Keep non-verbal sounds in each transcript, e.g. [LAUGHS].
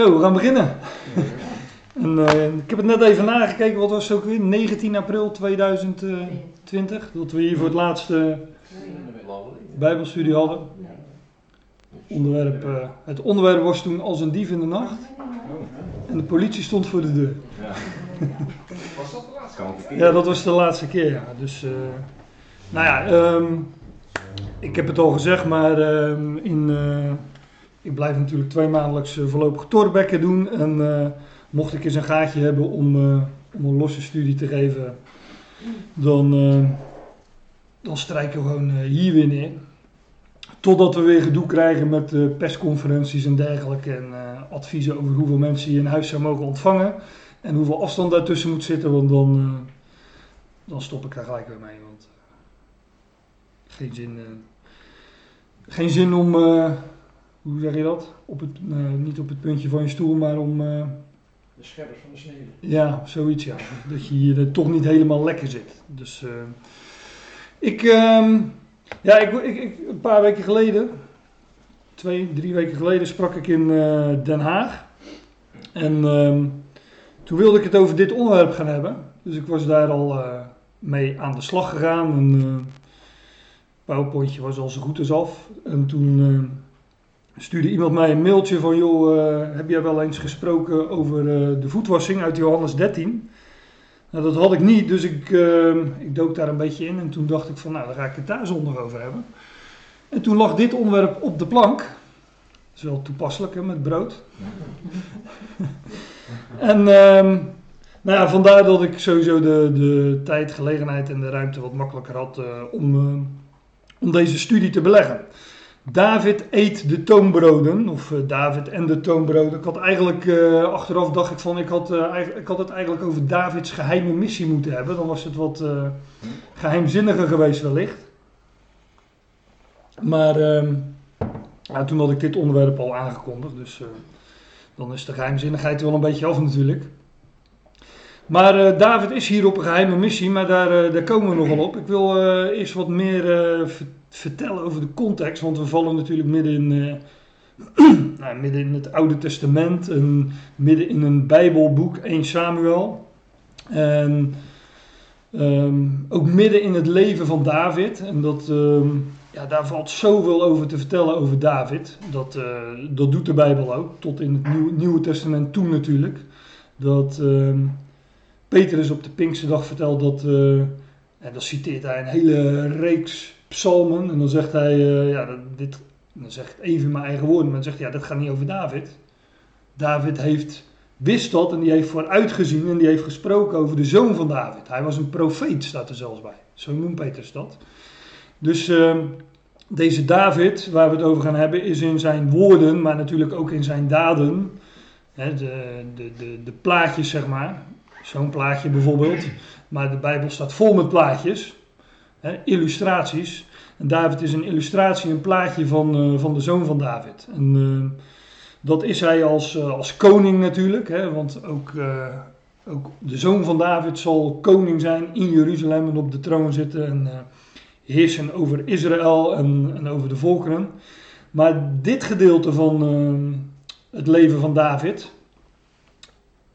Zo, we gaan beginnen. en, eh, ik heb het net even nagekeken, wat was het ook weer? 19 april 2020, dat we hier voor het laatste Bijbelstudie hadden. Onderwerp, eh, het onderwerp was toen als een dief in de nacht. En de politie stond voor de deur. Was dat de laatste keer? Ja, dat was de laatste keer, ja. Dus, eh, nou ja, ehm, ik heb het al gezegd, maar ehm, in, eh, ik blijf natuurlijk twee maandelijks uh, voorlopig torbekken doen. En eh, mocht ik eens een gaatje hebben om, eh, om een losse studie te geven, dan, eh, dan strijken we gewoon eh, hier weer neer. Totdat we weer gedoe krijgen met eh, persconferenties en dergelijke. En eh, adviezen over hoeveel mensen je in huis zou mogen ontvangen. En hoeveel afstand daartussen moet zitten, want dan, eh, dan stop ik daar gelijk weer mee. Want eh, geen zin, eh, geen zin om, eh, hoe zeg je dat? Op het, eh, niet op het puntje van je stoel, maar om, eh, De scheppers van de snede. ja, zoiets ja. Dat je hier eh, toch niet helemaal lekker zit. Dus ik, ehm, ja, ik, ik, ik, een paar weken geleden, twee, drie weken geleden, sprak ik in Den Haag. En ehm, toen wilde ik het over dit onderwerp gaan hebben. Dus ik was daar al mee aan de slag gegaan. En eh PowerPointje was al zo goed als af. En toen stuurde iemand mij een mailtje van... joh, eh, heb jij wel eens gesproken over eh, de voetwassing uit Johannes 13? Nou, dat had ik niet, dus ik, eh, ik dook daar een beetje in. En toen dacht ik van, nou, dan ga ik het daar zondag over hebben. En toen lag dit onderwerp op de plank. Dat is wel toepasselijk, hè, met brood. [LAUGHS] en ehm, nou ja, vandaar dat ik sowieso de, de tijd, gelegenheid en de ruimte wat makkelijker had om, om deze studie te beleggen. David eet de toonbroden, of eh, David en de toonbroden. Ik had eigenlijk, eh, achteraf dacht ik van, ik had, eh, ik had het eigenlijk over Davids geheime missie moeten hebben. Dan was het wat eh, geheimzinniger geweest wellicht. Maar ehm, ja, toen had ik dit onderwerp al aangekondigd, dus dan is de geheimzinnigheid wel een beetje af natuurlijk. Maar David is hier op een geheime missie, maar daar, daar komen we nog wel op. Ik wil eerst wat meer eh, ver- vertellen over de context, want we vallen natuurlijk midden in, eh, [CLEARS THROAT] nou, midden in het Oude Testament en midden in een Bijbelboek, 1 Samuel. En ehm, ook midden in het leven van David. En dat, ehm, ja, daar valt zoveel over te vertellen over David. Dat, eh, dat doet de Bijbel ook, tot in het Nieuw- Nieuwe Testament toe natuurlijk. Dat ehm, Petrus op de Pinksterdag vertelt dat, eh, en dan citeert hij een hele reeks psalmen. En dan zegt hij, eh, ja, dit, dan zeg ik het even in mijn eigen woorden, maar dan zegt hij, ja, dat gaat niet over David. David heeft, wist dat en die heeft vooruitgezien en die heeft gesproken over de zoon van David. Hij was een profeet, staat er zelfs bij. Zo noemt Petrus dat. Dus ehm, deze David, waar we het over gaan hebben, is in zijn woorden, maar natuurlijk ook in zijn daden. Hè, de, de, de, de plaatjes, zeg maar. Zo'n plaatje bijvoorbeeld. Maar de Bijbel staat vol met plaatjes. Illustraties. En David is een illustratie, een plaatje van, eh, van de zoon van David. En eh, dat is hij als, eh, als koning natuurlijk. Hè, want ook, ook de zoon van David zal koning zijn in Jeruzalem en op de troon zitten. En heersen over Israël en, en over de volkeren. Maar dit gedeelte van het leven van David,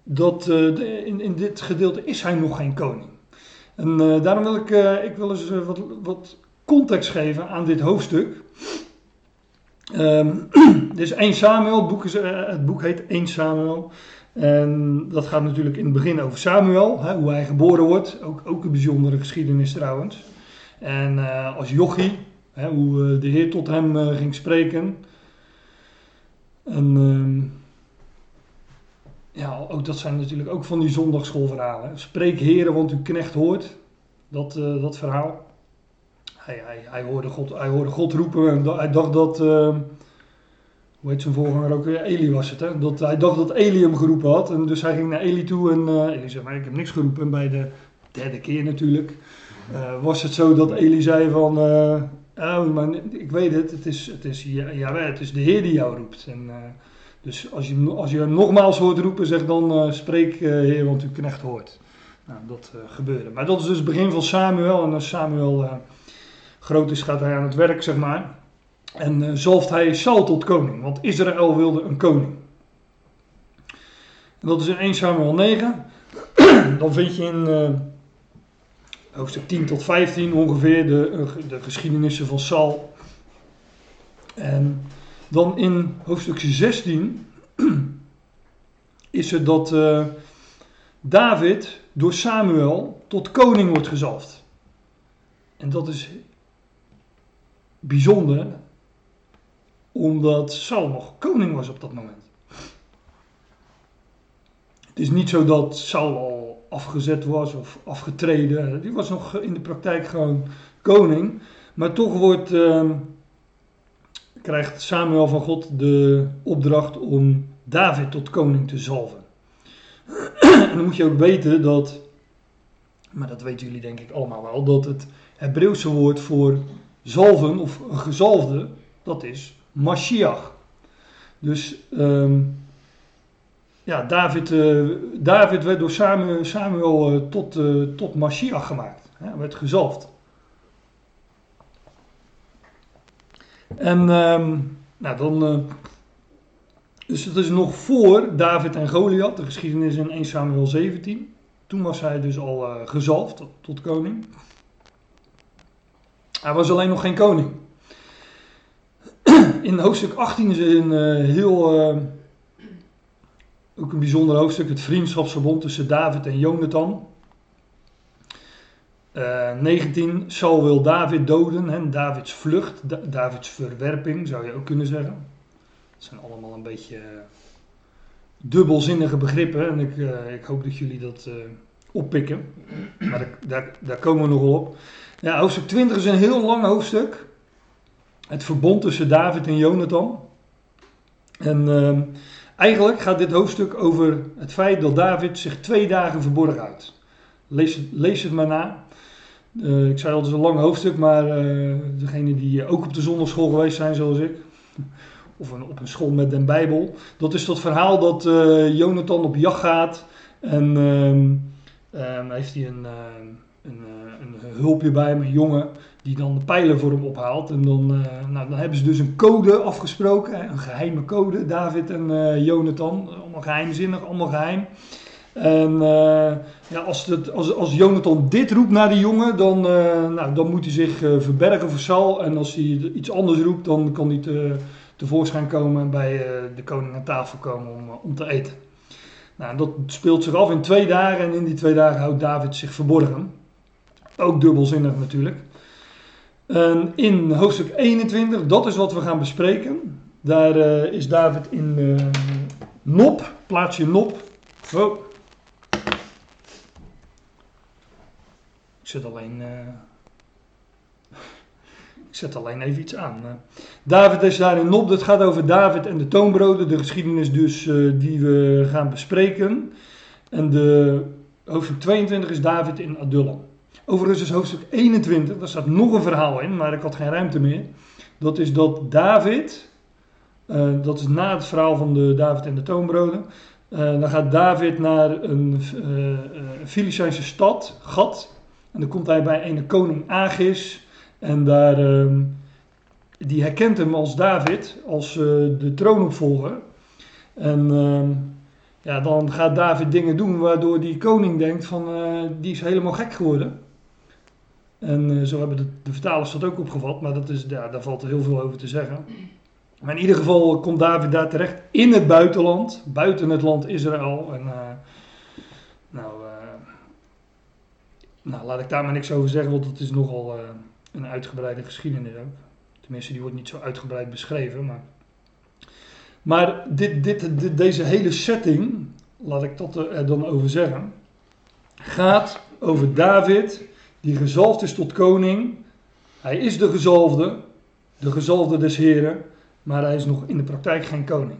dat, in, in dit gedeelte is hij nog geen koning. En eh, daarom wil ik, eh, ik wil eens eh, wat, wat context geven aan dit hoofdstuk. Ehm [CLEARS THROAT] dit is 1 Samuel, het boek, het boek heet 1 Samuel. En dat gaat natuurlijk in het begin over Samuel, hè, hoe hij geboren wordt. Ook, ook een bijzondere geschiedenis trouwens. En als jochie, hè, hoe de Heer tot hem ging spreken. En ehm, ja, ook dat zijn natuurlijk ook van die zondagschoolverhalen. Spreek heren, want uw knecht hoort. Dat, eh, dat verhaal. Hij, hij, hij, hoorde God, hij hoorde God roepen hij dacht dat... eh, hoe heet zijn voorganger ook weer? Eli was het, hè? Dat, hij dacht dat Eli hem geroepen had. En dus hij ging naar Eli toe en eh Eli zei, maar ik heb niks geroepen. En bij de derde keer natuurlijk eh, was het zo dat Eli zei van... oh, maar ik weet het, het is, het is, ja, het is de Heer die jou roept. En, dus als je, als je nogmaals hoort roepen, zeg dan eh, spreek eh, Heer, want uw knecht hoort. Nou, dat eh, gebeurde. Maar dat is dus het begin van Samuel. En als Samuel groot is, gaat hij aan het werk, zeg maar. En zalft hij Saul tot koning, want Israël wilde een koning. En dat is in 1 Samuel 9. [CLEARS THROAT] Dan vind je in uh, hoofdstuk 10 tot 15 ongeveer de, de geschiedenissen van Saul. En dan in hoofdstuk 16 [CLEARS THROAT] is het dat uh, David door Samuel tot koning wordt gezalfd. En dat is bijzonder, omdat Saul nog koning was op dat moment. Het is niet zo dat Saul al afgezet was of afgetreden. Die was nog in de praktijk gewoon koning. Maar toch wordt, uh, krijgt Samuel van God de opdracht om David tot koning te zalven. [CLEARS THROAT] en dan moet je ook weten dat, maar dat weten jullie denk ik allemaal wel, dat het Hebreeuwse woord voor zalven of gezalfde, dat is Mashiach. Dus um, ja, David, uh, David werd door Samuel, Samuel uh, tot, uh, tot Mashiach gemaakt. Hij werd gezalfd. En um, nou, dan. dus het is nog voor David en Goliath, de geschiedenis in 1 Samuel 17. Toen was hij dus al gezalfd tot, koning. Hij was alleen nog geen koning. [CLEARS THROAT] In hoofdstuk 18 is een uh, heel, uh, ook een bijzonder hoofdstuk, het vriendschapsverbond tussen David en Jonathan. Uh, eh, 19, Saul wil David doden, hè, Davids vlucht, da Davids verwerping zou je ook kunnen zeggen. Dat zijn allemaal een beetje dubbelzinnige begrippen en ik, ik hoop dat jullie dat oppikken. Maar daar, daar, daar komen we nog op. Ja, hoofdstuk 20 is een heel lang hoofdstuk. Het verbond tussen David en Jonathan. En uh, eigenlijk gaat dit hoofdstuk over het feit dat David zich twee dagen verborgen houdt. Lees, lees het maar na. Uh, ik zei al, het is een lang hoofdstuk, maar uh, degenen die ook op de zondagschool geweest zijn, zoals ik, [LAUGHS] of een, op een school met den Bijbel, dat is dat verhaal dat Jonathan op jacht gaat en ehm, heeft hij een een, eh, een hulpje bij hem, een jongen, die dan de pijlen voor hem ophaalt. En dan, nou, dan hebben ze dus een code afgesproken, een geheime code, David en Jonathan. Allemaal geheimzinnig, allemaal geheim. En uh, ja, als, het, als, als Jonathan dit roept naar die jongen, dan, nou, dan moet hij zich verbergen voor Saul. En als hij iets anders roept, dan kan hij te, tevoorschijn komen en bij de koning aan tafel komen om, om te eten. Nou, dat speelt zich af in twee dagen en in die twee dagen houdt David zich verborgen. Ook dubbelzinnig natuurlijk. En in hoofdstuk 21, dat is wat we gaan bespreken. Daar is David in uh, Nop, plaatsje Nop. Oh. Ik alleen, uh, [LAUGHS] ik zet alleen even iets aan. David is daar in Nop, dat gaat over David en de toonbroden, de geschiedenis dus die we gaan bespreken. En de hoofdstuk 22 is David in Adullam. Overigens is hoofdstuk 21, daar staat nog een verhaal in, maar ik had geen ruimte meer. Dat is dat David, dat is na het verhaal van de David en de toonbroden. Dan gaat David naar een uh, stad, Gat. En dan komt hij bij een koning Agis. En daar, uh, die herkent hem als David, als de troonopvolger. En ehm, ja, dan gaat David dingen doen waardoor die koning denkt van, die is helemaal gek geworden. En uh, zo hebben de, vertalers dat ook opgevat, maar dat is, ja, daar valt heel veel over te zeggen. Maar in ieder geval komt David daar terecht in het buitenland, buiten het land Israël. En uh, nou, uh, nou, laat ik daar maar niks over zeggen, want het is nogal een uitgebreide geschiedenis ook. Tenminste, die wordt niet zo uitgebreid beschreven. Maar, maar dit, dit, deze hele setting, laat ik dat er dan over zeggen, gaat over David die gezalfd is tot koning. Hij is de gezalfde, de gezalfde des Heren, maar hij is nog in de praktijk geen koning.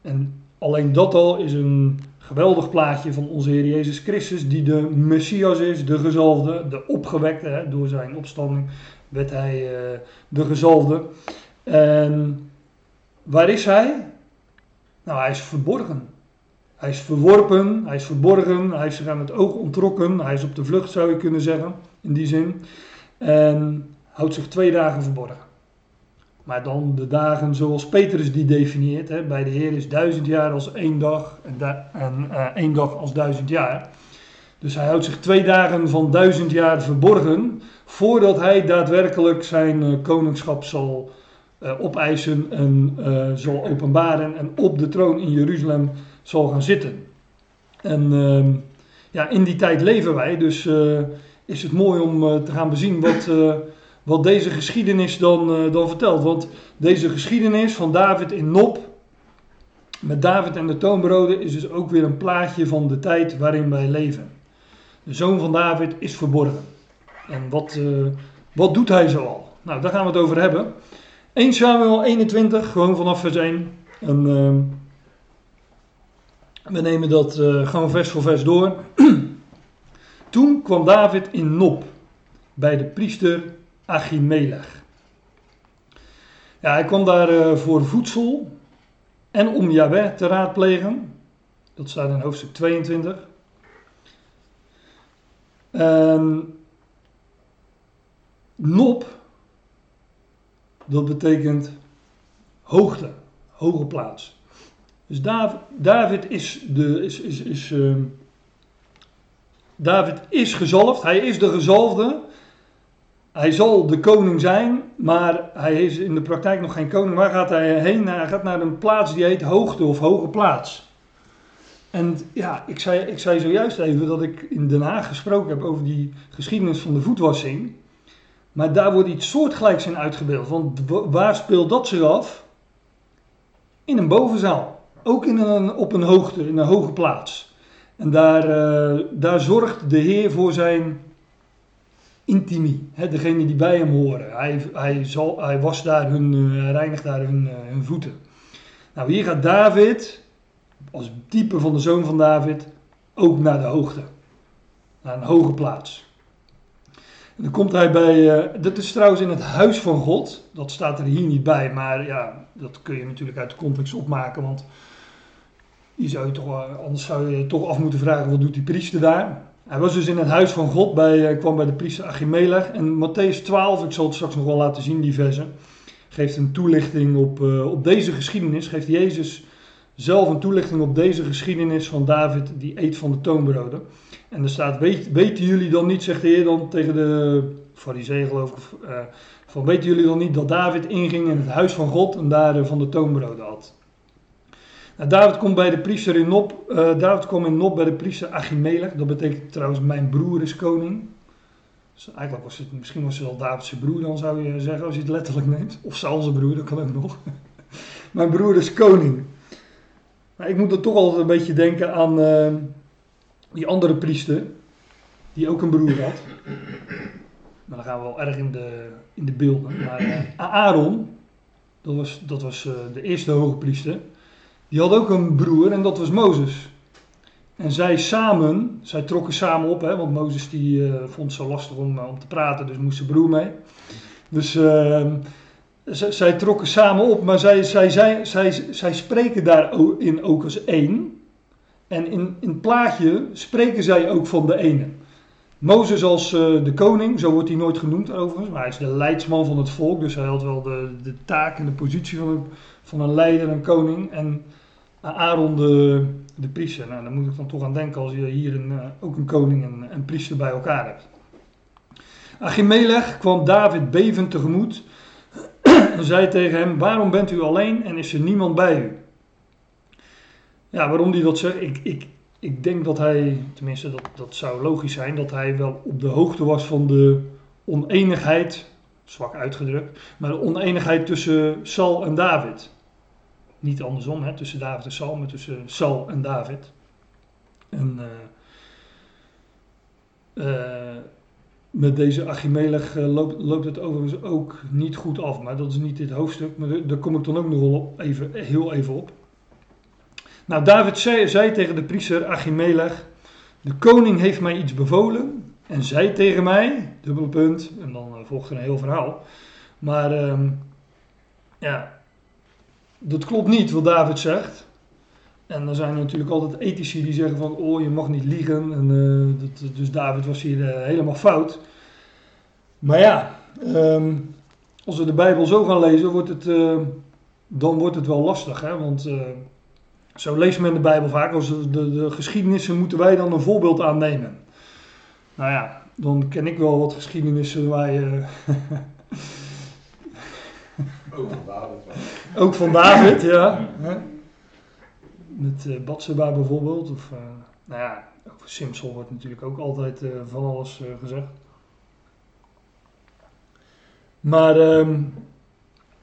En alleen dat al is een geweldig plaatje van onze Heer Jezus Christus, die de Messias is, de gezalfde, de opgewekte. Hè, door zijn opstanding werd hij uh, de gezalfde. En waar is hij? Nou, hij is verborgen. Hij is verworpen, hij is verborgen, hij is zich aan het oog ontrokken, hij is op de vlucht zou je kunnen zeggen, in die zin. En houdt zich twee dagen verborgen. Maar dan de dagen zoals Petrus die definieert. Hè, bij de Heer is duizend jaar als één dag en, en eh, één dag als duizend jaar. Dus hij houdt zich twee dagen van duizend jaar verborgen voordat hij daadwerkelijk zijn eh, koningschap zal eh, opeisen en zal openbaren en op de troon in Jeruzalem zal gaan zitten. En ehm, ja, in die tijd leven wij, dus is het mooi om te gaan bezien wat, wat deze geschiedenis dan, eh, dan vertelt. Want deze geschiedenis van David in Nop, met David en de toonbroden, is dus ook weer een plaatje van de tijd waarin wij leven. De zoon van David is verborgen. En wat, eh, wat doet hij zoal? Nou, daar gaan we het over hebben. 1 Samuel 21, gewoon vanaf vers 1. En ehm, we nemen dat eh, gewoon vers voor vers door. [CLEARS THROAT] Toen kwam David in Nop bij de priester Achimelech. Ja, hij kwam daar eh, voor voedsel en om Yahweh te raadplegen. Dat staat in hoofdstuk 22. En Nop, dat betekent hoogte, hoge plaats. Dus David, David is, de, is, is, is, ehm, David is gezalfd, hij is de gezalfde. Hij zal de koning zijn, maar hij is in de praktijk nog geen koning. Waar gaat hij heen? Hij gaat naar een plaats die heet hoogte of hoge plaats. En ja, ik zei, ik zei zojuist even dat ik in Den Haag gesproken heb over die geschiedenis van de voetwassing. Maar daar wordt iets soortgelijks in uitgebeeld. Want wa- waar speelt dat zich af? In een bovenzaal. Ook in een, op een hoogte, in een hoge plaats. En daar, eh, daar zorgt de Heer voor zijn intimie. Hè, degene die bij hem horen. Hij, hij, hij was daar hun, hij reinigt daar hun, eh, hun voeten. Nou, hier gaat David, als type van de zoon van David, ook naar de hoogte. Naar een hoge plaats. En dan komt hij bij, eh, dat is trouwens in het huis van God. Dat staat er hier niet bij, maar ja, dat kun je natuurlijk uit de context opmaken. Want je zou je toch, anders zou je toch af moeten vragen, wat doet die priester daar? Hij was dus in het huis van God, bij, eh, kwam bij de priester Achimelech. En Matthäus 12, ik zal het straks nog wel laten zien, die versen, geeft een toelichting op, eh, op deze geschiedenis. Geeft Jezus zelf een toelichting op deze geschiedenis van David, die eet van de toonbroden. En er staat, weet, weten jullie dan niet, zegt de Heer dan tegen de fariseeën geloof ik, eh, van weten jullie dan niet dat David inging in het huis van God en daar van de toonbroden had. Nou, David komt bij de priester in Nop, eh, David kwam in Nop bij de priester Achimelech, dat betekent trouwens mijn broer is koning. Dus eigenlijk was het, misschien was het wel David's broer dan zou je zeggen, als je het letterlijk neemt. Of Saul zijn broer, dat kan ook nog. [LAUGHS] mijn broer is koning. Maar ik moet er toch altijd een beetje denken aan eh, die andere priester, die ook een broer had. Maar dan gaan we wel erg in de, in de beelden. Maar eh, Aaron, dat was, dat was de eerste hoge priester, die had ook een broer en dat was Mozes. En zij samen, zij trokken samen op, hè, want Mozes die eh, vond het zo lastig om, eh, om te praten, dus moest zijn broer mee. Dus z- zij trokken samen op, maar zij, zij, zij, zij, zij spreken daarin ook als één. En in, in het plaatje spreken zij ook van de ene. Mozes als eh, de koning, zo wordt hij nooit genoemd overigens, maar hij is de leidsman van het volk, dus hij had wel de, de taak en de positie van een, van een leider, een koning. En Aaron de, priester. Nou, daar moet ik dan toch aan denken als je hier een, eh, ook een koning en een priester bij elkaar hebt. Achimelech kwam David bevend tegemoet [CLEARS THROAT] en zei tegen hem, waarom bent u alleen en is er niemand bij u? Ja, waarom hij dat zegt, ik, ik, ik denk dat hij, tenminste dat, dat zou logisch zijn, dat hij wel op de hoogte was van de oneenigheid, zwak uitgedrukt, maar de oneenigheid tussen Saul en David. Niet andersom, hè, tussen David en Saul, maar tussen Saul en David. En eh, eh, met deze Achimelech eh, loopt, loopt het overigens ook niet goed af. Maar dat is niet dit hoofdstuk, maar daar- kom ik dan ook nog wel even, heel even op. Nou, David zei, zei tegen de priester Achimelech, de koning heeft mij iets bevolen en zei tegen mij, dubbele punt, en dan volgt er een heel verhaal. Maar ehm, ja, dat klopt niet wat David zegt. En dan zijn er natuurlijk altijd ethici die zeggen van, oh je mag niet liegen. En, eh, dus David was hier eh, helemaal fout. Maar ja, ehm, als we de Bijbel zo gaan lezen, wordt het, eh, dan wordt het wel lastig. Hè? Want zo leest men de Bijbel vaak. Als de, de, de geschiedenissen moeten wij dan een voorbeeld aannemen. Nou ja, dan ken ik wel wat geschiedenissen waar je... [LAUGHS] Ook van David. Ook van David, ja. Met uh, Batseba bijvoorbeeld. Of, uh, nou ja, over Simpson wordt natuurlijk ook altijd uh, van alles gezegd. Maar um,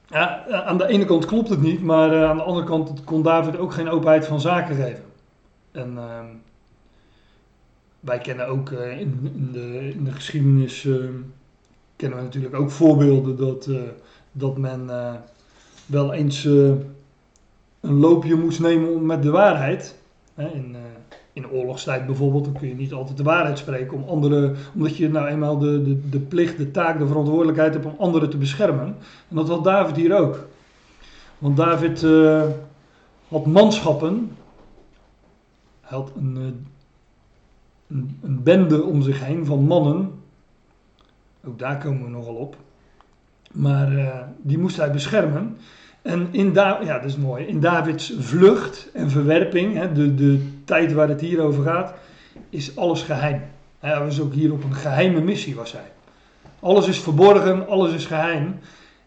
ja, aan de ene kant klopt het niet, maar aan de andere kant kon David ook geen openheid van zaken geven. En um, wij kennen ook in, in, de, in, de, geschiedenis, kennen we natuurlijk ook voorbeelden dat, dat men wel eens uh, een loopje moest nemen met de waarheid. In, uh, in oorlogstijd bijvoorbeeld, dan kun je niet altijd de waarheid spreken, om anderen, omdat je nou eenmaal de, de, de plicht, de taak, de verantwoordelijkheid hebt om anderen te beschermen. En dat had David hier ook. Want David had manschappen, hij had een, een, een bende om zich heen van mannen, ook daar komen we nogal op. Maar uh, die moest hij beschermen. En in, da ja, dat is mooi. in Davids vlucht en verwerping, hè, de, de tijd waar het hier over gaat, is alles geheim. Hij was ook hier op een geheime missie, was hij. Alles is verborgen, alles is geheim.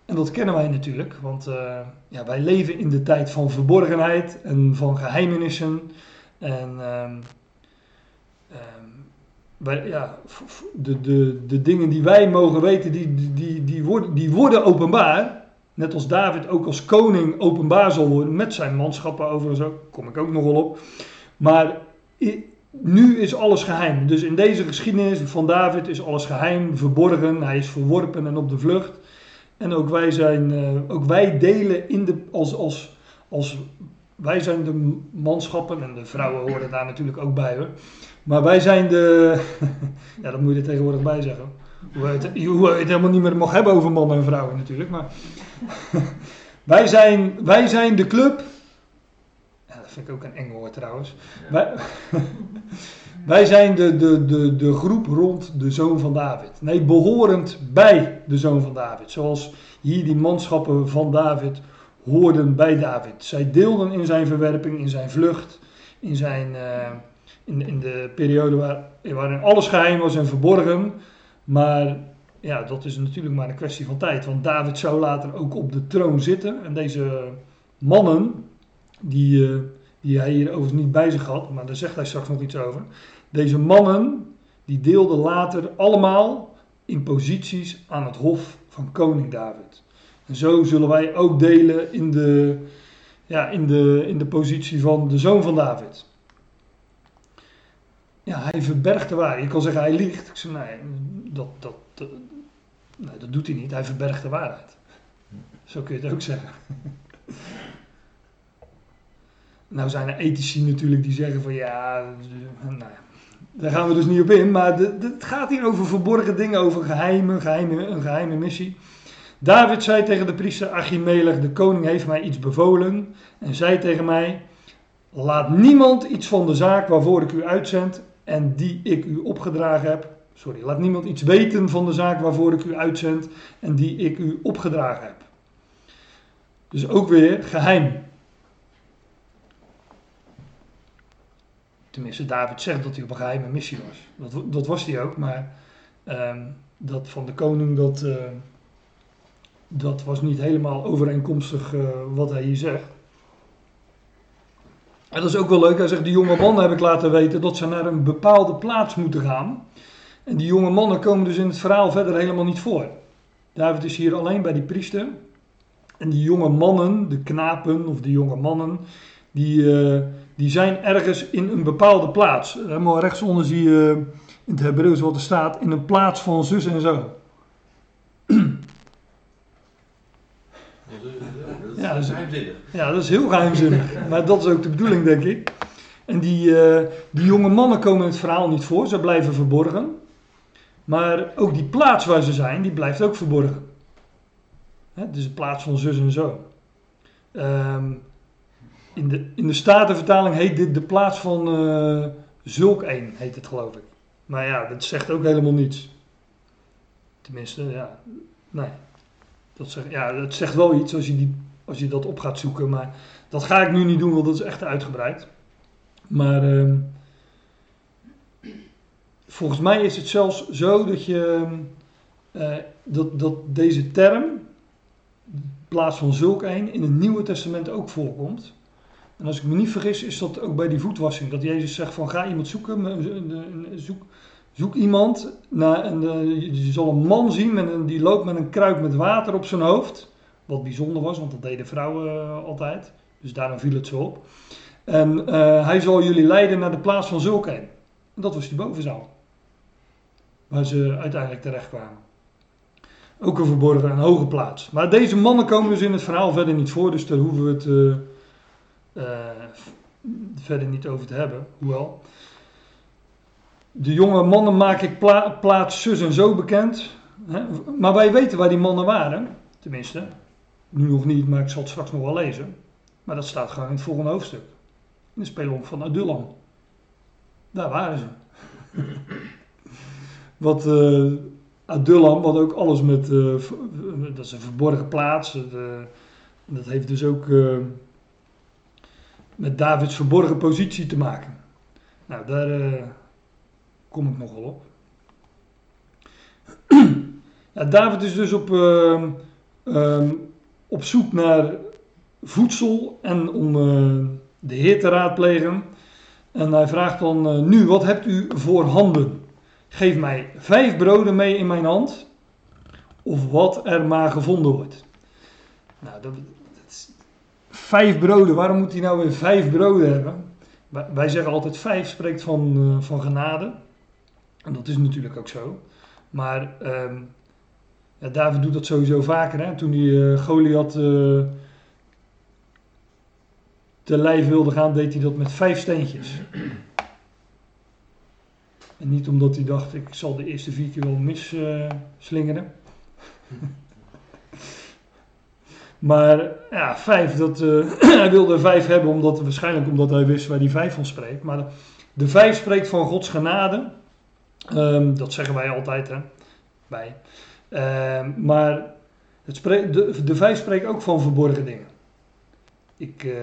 En dat kennen wij natuurlijk, want uh, ja, wij leven in de tijd van verborgenheid en van geheimenissen. En um, ja, de, de, de dingen die wij mogen weten, die, die, die, worden, die worden openbaar. Net als David ook als koning openbaar zal worden met zijn manschappen overigens ook, kom ik ook nog wel op. Maar nu is alles geheim. Dus in deze geschiedenis van David is alles geheim, verborgen. Hij is verworpen en op de vlucht. En ook wij, zijn, uh, ook wij delen in de, als, als, als wij zijn de manschappen en de vrouwen horen daar natuurlijk ook bij hoor. Maar wij zijn de. [LAUGHS] ja, dat moet je er tegenwoordig bij zeggen. Hoe je het, hoe het helemaal niet meer mag hebben over mannen en vrouwen natuurlijk. Maar [LAUGHS] wij, zijn, wij zijn de club. Ja, dat vind ik ook een eng woord trouwens. Ja. Wij, [LAUGHS] wij zijn de, de, de, de groep rond de zoon van David. Nee, behorend bij de zoon van David. Zoals hier die manschappen van David hoorden bij David. Zij deelden in zijn verwerping, in zijn vlucht, in, zijn, uh, in, in de periode waar, waarin alles geheim was en verborgen. Maar ja, dat is natuurlijk maar een kwestie van tijd. Want David zou later ook op de troon zitten. En deze mannen, die, uh, die hij hier overigens niet bij zich had, maar daar zegt hij straks nog iets over. Deze mannen, die deelden later allemaal in posities aan het hof van koning David. En zo zullen wij ook delen in de, ja, in de, in de positie van de zoon van David. Ja, hij verbergt de waarheid. Je kan zeggen hij liegt. Ik zeg nee, dat, dat, nee, dat doet hij niet. Hij verbergt de waarheid. Zo kun je het ook zeggen. [LAUGHS] nou zijn er ethici natuurlijk die zeggen van ja, nou daar gaan we dus niet op in. Maar het gaat hier over verborgen dingen, over geheime, geheime, een geheime missie. David zei tegen de priester Achimelech, de koning heeft mij iets bevolen en zei tegen mij, laat niemand iets van de zaak waarvoor ik u uitzend en die ik u opgedragen heb, sorry, laat niemand iets weten van de zaak waarvoor ik u uitzend en die ik u opgedragen heb. Dus ook weer geheim. Tenminste, David zegt dat hij op een geheime missie was. Dat, dat was hij ook, maar um, dat van de koning, dat... Uh, dat was niet helemaal overeenkomstig uh, wat hij hier zegt. En dat is ook wel leuk. Hij zegt, de jonge mannen heb ik laten weten dat ze naar een bepaalde plaats moeten gaan. En die jonge mannen komen dus in het verhaal verder helemaal niet voor. David is hier alleen bij die priester. En die jonge mannen, de knapen of de jonge mannen, die, uh, die zijn ergens in een bepaalde plaats. Helemaal rechtsonder zie je in het Hebreeuws wat er staat, in een plaats van zus en zo. Ja, dat is geheimzinnig. Ja, dat is heel geheimzinnig. maar dat is ook de bedoeling, denk ik. En die, uh, die jonge mannen komen in het verhaal niet voor, ze blijven verborgen. Maar ook die plaats waar ze zijn, die blijft ook verborgen. Het is een plaats van zus en zo. Um, in, de, in de Statenvertaling heet dit de plaats van uh, zulk een, heet het geloof ik. Maar ja, dat zegt ook helemaal niets. Tenminste, ja, nee. Dat zegt, ja, dat zegt wel iets als je, die, als je dat op gaat zoeken, maar dat ga ik nu niet doen, want dat is echt uitgebreid. Maar ehm, volgens mij is het zelfs zo dat je eh, dat, dat deze term, in plaats van zulk een, in het Nieuwe Testament ook voorkomt. En als ik me niet vergis, is dat ook bij die voetwassing. Dat Jezus zegt van ga iemand zoeken, zoek, zoek iemand. Naar, en je zal een man zien met een, die loopt met een kruik met water op zijn hoofd. Wat bijzonder was, want dat deden vrouwen eh, altijd. Dus daarom viel het zo op. En uh, hij zal jullie leiden naar de plaats van zulk een. En dat was die bovenzaal. Waar ze uiteindelijk terecht kwamen. Ook een verborgen en hoge plaats. Maar deze mannen komen dus in het verhaal verder niet voor. Dus daar hoeven we het uh, verder niet over te hebben. Hoewel. De jonge mannen maak ik pla plaats zus en zo bekend. Hè? Maar wij weten waar die mannen waren. Tenminste. Nu nog niet, maar ik zal het straks nog wel lezen. Maar dat staat gewoon in het volgende hoofdstuk. In de spelonk van Adullam. Daar waren ze. [LAUGHS] Wat uh, Adullam, wat ook alles met. Uh, dat is een verborgen plaats. Dat heeft dus ook met Davids verborgen positie te maken. Nou, daar kom ik nog wel op. [CLEARS THROAT] ja, David is dus op, ehm, op zoek naar voedsel en om de Heer te raadplegen. En hij vraagt dan uh, nu, wat hebt u voor handen? Geef mij vijf broden mee in mijn hand, of wat er maar gevonden wordt. Nou, dat, dat is, vijf broden, waarom moet hij nou weer vijf broden hebben? Wij zeggen altijd vijf spreekt van, uh, van genade. En dat is natuurlijk ook zo. Maar um, ja, David doet dat sowieso vaker. Hè? Toen hij uh, Goliath te lijf wilde gaan, deed hij dat met vijf steentjes. En niet omdat hij dacht, ik zal de eerste vier keer wel misslingeren. Uh, [LAUGHS] maar ja, vijf, dat, [CLEARS THROAT] hij wilde vijf hebben, omdat, waarschijnlijk omdat hij wist waar die vijf van spreekt. Maar de, vijf spreekt van Gods genade. Um, dat zeggen wij altijd, hè. Bij. Uh, maar het de, vijf spreekt ook van verborgen dingen. Ik, uh,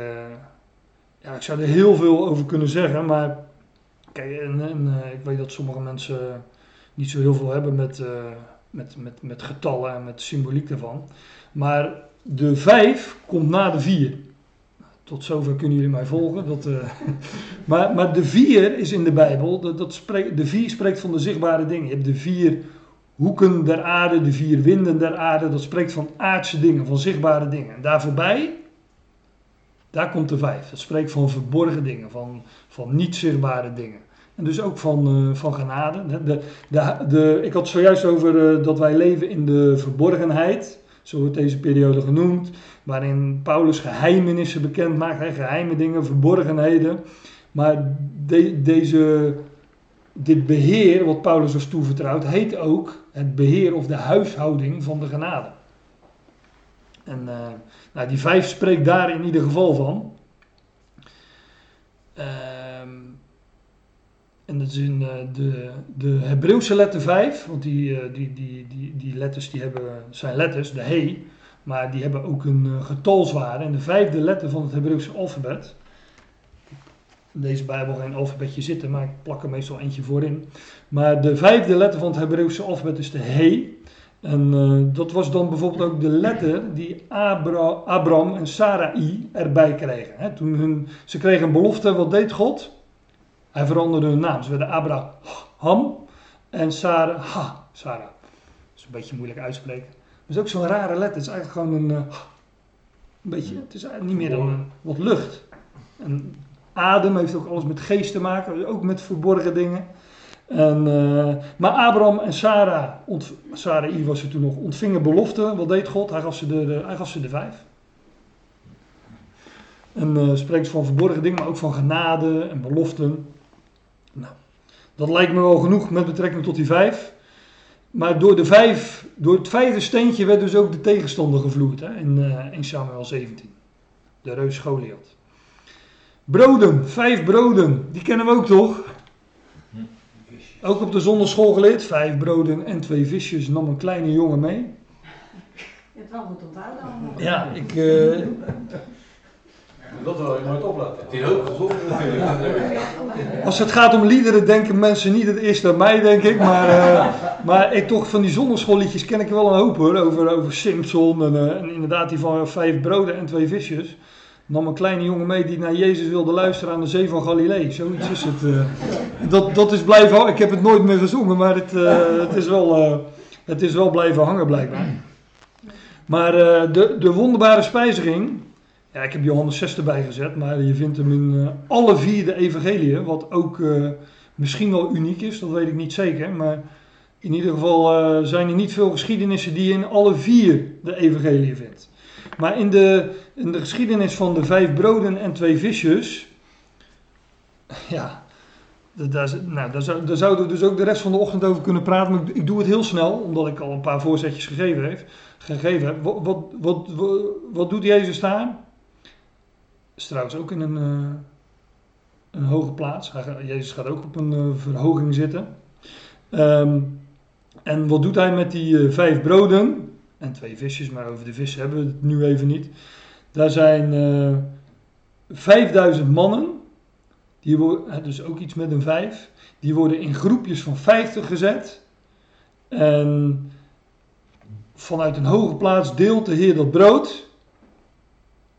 ja, ik zou er heel veel over kunnen zeggen, maar kijk, en, uh, ik weet dat sommige mensen niet zo heel veel hebben met, uh, met, met, met getallen en met symboliek daarvan. Maar de 5 komt na de 4. Tot zover kunnen jullie mij volgen. Dat, [LAUGHS] maar, maar de 4 is in de Bijbel, dat, dat de 4 spreekt van de zichtbare dingen. Je hebt de vier hoeken der aarde, de vier winden der aarde. Dat spreekt van aardse dingen, van zichtbare dingen. En daar voorbij daar komt de vijf. Dat spreekt van verborgen dingen, van, van niet zichtbare dingen. En dus ook van, uh, van genade. De, de, de, ik had zojuist over uh, dat wij leven in de verborgenheid. Zo wordt deze periode genoemd. Waarin Paulus geheimenissen bekend maakt. Hè, geheime dingen, verborgenheden. Maar de, deze, dit beheer wat Paulus ons toevertrouwt, heet ook het beheer of de huishouding van de genade. En uh, nou, die vijf spreekt daar in ieder geval van. Um, en dat is in uh, de, de Hebreeuwse letter 5, want die, uh, die, die, die, die letters die hebben, zijn letters, de he, maar die hebben ook een getalswaarde. En de vijfde letter van het Hebreeuwse alfabet, in deze Bijbel geen alfabetje zitten, maar ik plak er meestal eentje voorin. Maar de vijfde letter van het Hebreeuwse alfabet is de he. En uh, dat was dan bijvoorbeeld ook de letter die Abra, Abram en Sarai erbij kregen. Hè, toen hun, ze kregen een belofte, wat deed God? Hij veranderde hun naam. Ze werden Abraham en Sarah. Ha, Sarah. Dat is een beetje moeilijk uitspreken. Dat is ook zo'n rare letter. Het is eigenlijk gewoon een, uh, een beetje, het is niet meer dan wat lucht. En adem heeft ook alles met geest te maken, ook met verborgen dingen. En, uh, maar Abraham en Sarah, ont, Sarai was er toen nog, ontvingen belofte. Wat deed God? Hij gaf ze de, de hij gaf ze de vijf. En uh, spreekt van verborgen dingen, maar ook van genade en beloften. Nou, dat lijkt me wel genoeg met betrekking tot die vijf. Maar door, de vijf, door het vijfde steentje werd dus ook de tegenstander gevloerd hè, in, uh, in Samuel 17. De reus Goliath. Broden, vijf broden, die kennen we ook toch? Ook op de zonderschool geleerd. Vijf broden en twee visjes nam een kleine jongen mee. Je hebt wel goed onthouden allemaal. Ja, ik, eh, Dat wil je nooit opletten. Het is ook gezond natuurlijk. als het gaat om liederen denken mensen niet het eerst aan mij, denk ik. Maar, eh, maar ik toch van die zondagschoolliedjes ken ik wel een hoop hoor. Over, over Simpson en, eh, en inderdaad die van vijf broden en twee visjes. Nam een kleine jongen mee die naar Jezus wilde luisteren aan de zee van Galilee. Zoiets is het. eh. dat, dat is blijven hangen. Ik heb het nooit meer gezongen, maar het, eh, het, is, wel, eh, het is wel blijven hangen blijkbaar. Maar de, de wonderbare spijziging. Ja, ik heb Johannes 6 erbij gezet, maar je vindt hem in alle vier de evangeliën. Wat ook misschien wel uniek is, dat weet ik niet zeker. Maar in ieder geval zijn er niet veel geschiedenissen die je in alle vier de evangeliën vindt. Maar in de, in de geschiedenis van de vijf broden en twee visjes. Ja, da- daar, nou, daar, zou, daar zouden we dus ook de rest van de ochtend over kunnen praten. Maar ik, doe het heel snel, omdat ik al een paar voorzetjes gegeven, heb. Wat, wat, wat, wat, doet Jezus daar? Is trouwens ook in een, eh, een hoge plaats. Hij Jezus gaat ook op een eh, verhoging zitten. Ehm, en wat doet hij met die eh, vijf broden en twee visjes? Maar over de vissen hebben we het nu even niet. Daar zijn eh 5000 mannen. Die worden, dus ook iets met een vijf. Die worden in groepjes van 50 gezet. En vanuit een hoge plaats deelt de Heer dat brood.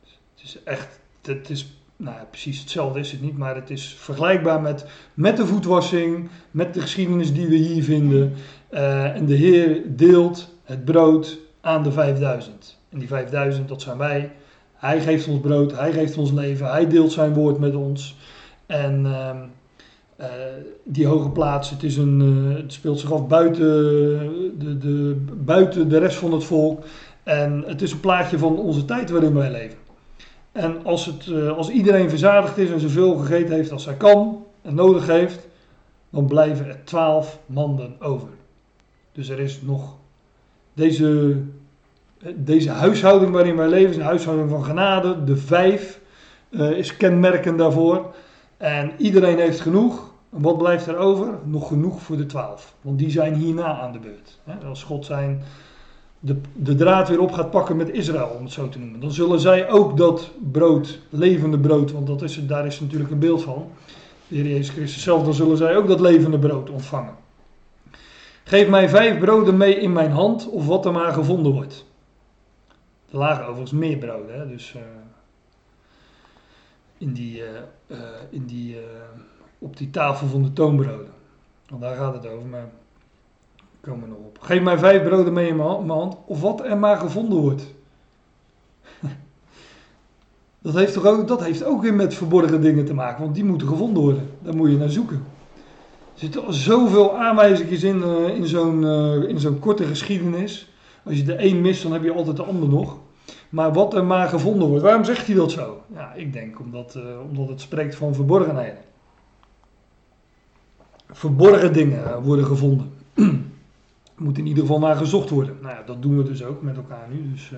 Het is echt, het is nou precies hetzelfde is het niet, maar het is vergelijkbaar met, met de voetwassing, met de geschiedenis die we hier vinden. Eh, en de Heer deelt het brood aan de 5000. En die 5000, dat zijn wij. Hij geeft ons brood, hij geeft ons leven, hij deelt zijn woord met ons. En ehm, eh, die hoge plaats, het, is een, eh, het speelt zich af buiten de, de, buiten de rest van het volk. En het is een plaatje van onze tijd waarin wij leven. En als, het, eh, als iedereen verzadigd is en zoveel gegeten heeft als hij kan en nodig heeft, dan blijven er twaalf manden over. Dus er is nog deze, eh, deze huishouding waarin wij leven, is een huishouding van genade. De vijf eh, is kenmerkend daarvoor. En iedereen heeft genoeg. En wat blijft er over? Nog genoeg voor de twaalf. Want die zijn hierna aan de beurt. Als God zijn de, de draad weer op gaat pakken met Israël, om het zo te noemen. Dan zullen zij ook dat brood, levende brood, want dat is, daar is natuurlijk een beeld van. De Heer Jezus Christus zelf, dan zullen zij ook dat levende brood ontvangen. Geef mij vijf broden mee in mijn hand, of wat er maar gevonden wordt. Er lagen overigens meer broden, hè? dus eh, in die, eh, eh, in die, op die tafel van de toonbroden. Want daar gaat het over, maar komen we nog op. Geef mij vijf broden mee in mijn hand- of wat er maar gevonden wordt. [LAUGHS] Dat heeft, toch ook, dat heeft ook weer met verborgen dingen te maken, want die moeten gevonden worden. Daar moet je naar zoeken. Er zitten zoveel aanwijzingen in, in zo'n in zo'n korte geschiedenis. Als je de een mist, dan heb je altijd de ander nog. Maar wat er maar gevonden wordt. Waarom zegt hij dat zo? Ja, ik denk omdat, eh, omdat het spreekt van verborgenheden. Verborgen dingen eh, worden gevonden. [CLEARS THROAT] Moet in ieder geval naar gezocht worden. Nou ja, dat doen we dus ook met elkaar nu. Dus, eh.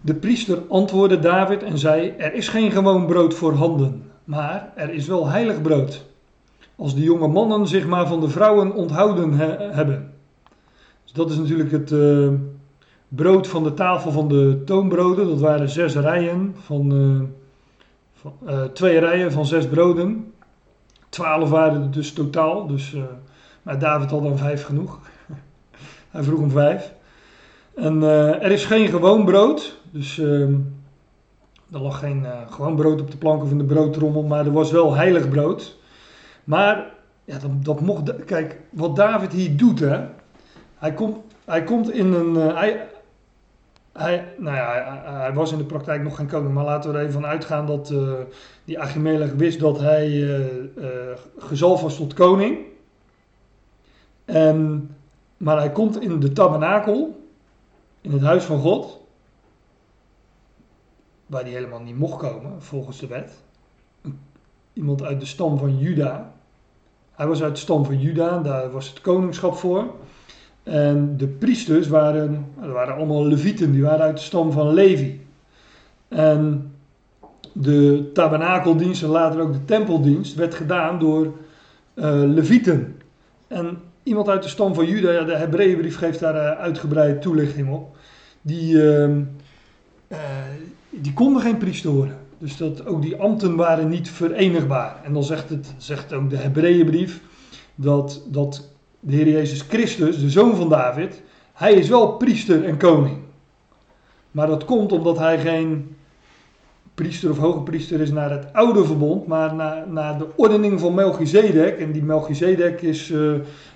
De priester antwoordde David en zei: Er is geen gewoon brood voor handen, maar er is wel heilig brood. Als de jonge mannen zich maar van de vrouwen onthouden he- hebben. Dat is natuurlijk het eh, brood van de tafel van de toonbroden. Dat waren zes rijen van, eh, van eh, twee rijen van zes broden. Twaalf waren er dus totaal. Dus, maar David had dan vijf genoeg. [LAUGHS] Hij vroeg om vijf. En er is geen gewoon brood. Dus ehm, er lag geen gewoon brood op de plank of in de broodtrommel. Maar er was wel heilig brood. Maar ja, dat, mocht. Kijk, wat David hier doet, hè. Hij komt, hij komt in een. eh, hij, hij, nou ja, hij, was in de praktijk nog geen koning. Maar laten we er even van uitgaan dat eh, die Achimelech wist dat hij eh eh, gezalfd was tot koning. En, maar hij komt in de tabernakel, in het huis van God, waar hij helemaal niet mocht komen volgens de wet. Iemand uit de stam van Juda. Hij was uit de stam van Juda, daar was het koningschap voor. En de priesters waren, waren allemaal levieten, die waren uit de stam van Levi. En de tabernakeldienst en later ook de tempeldienst werd gedaan door eh, levieten. En iemand uit de stam van Juda, de Hebreeënbrief geeft daar uh, uitgebreide toelichting op. Die, uh, die konden geen priester worden. Dus dat, ook die ambten waren niet verenigbaar. En dan zegt, het, zegt ook de Hebreeënbrief dat, dat de Heer Jezus Christus, de zoon van David, hij is wel priester en koning. Maar dat komt omdat hij geen priester of hoge priester is naar het oude verbond, maar naar, naar de ordening van Melchizedek. En die Melchizedek is uh,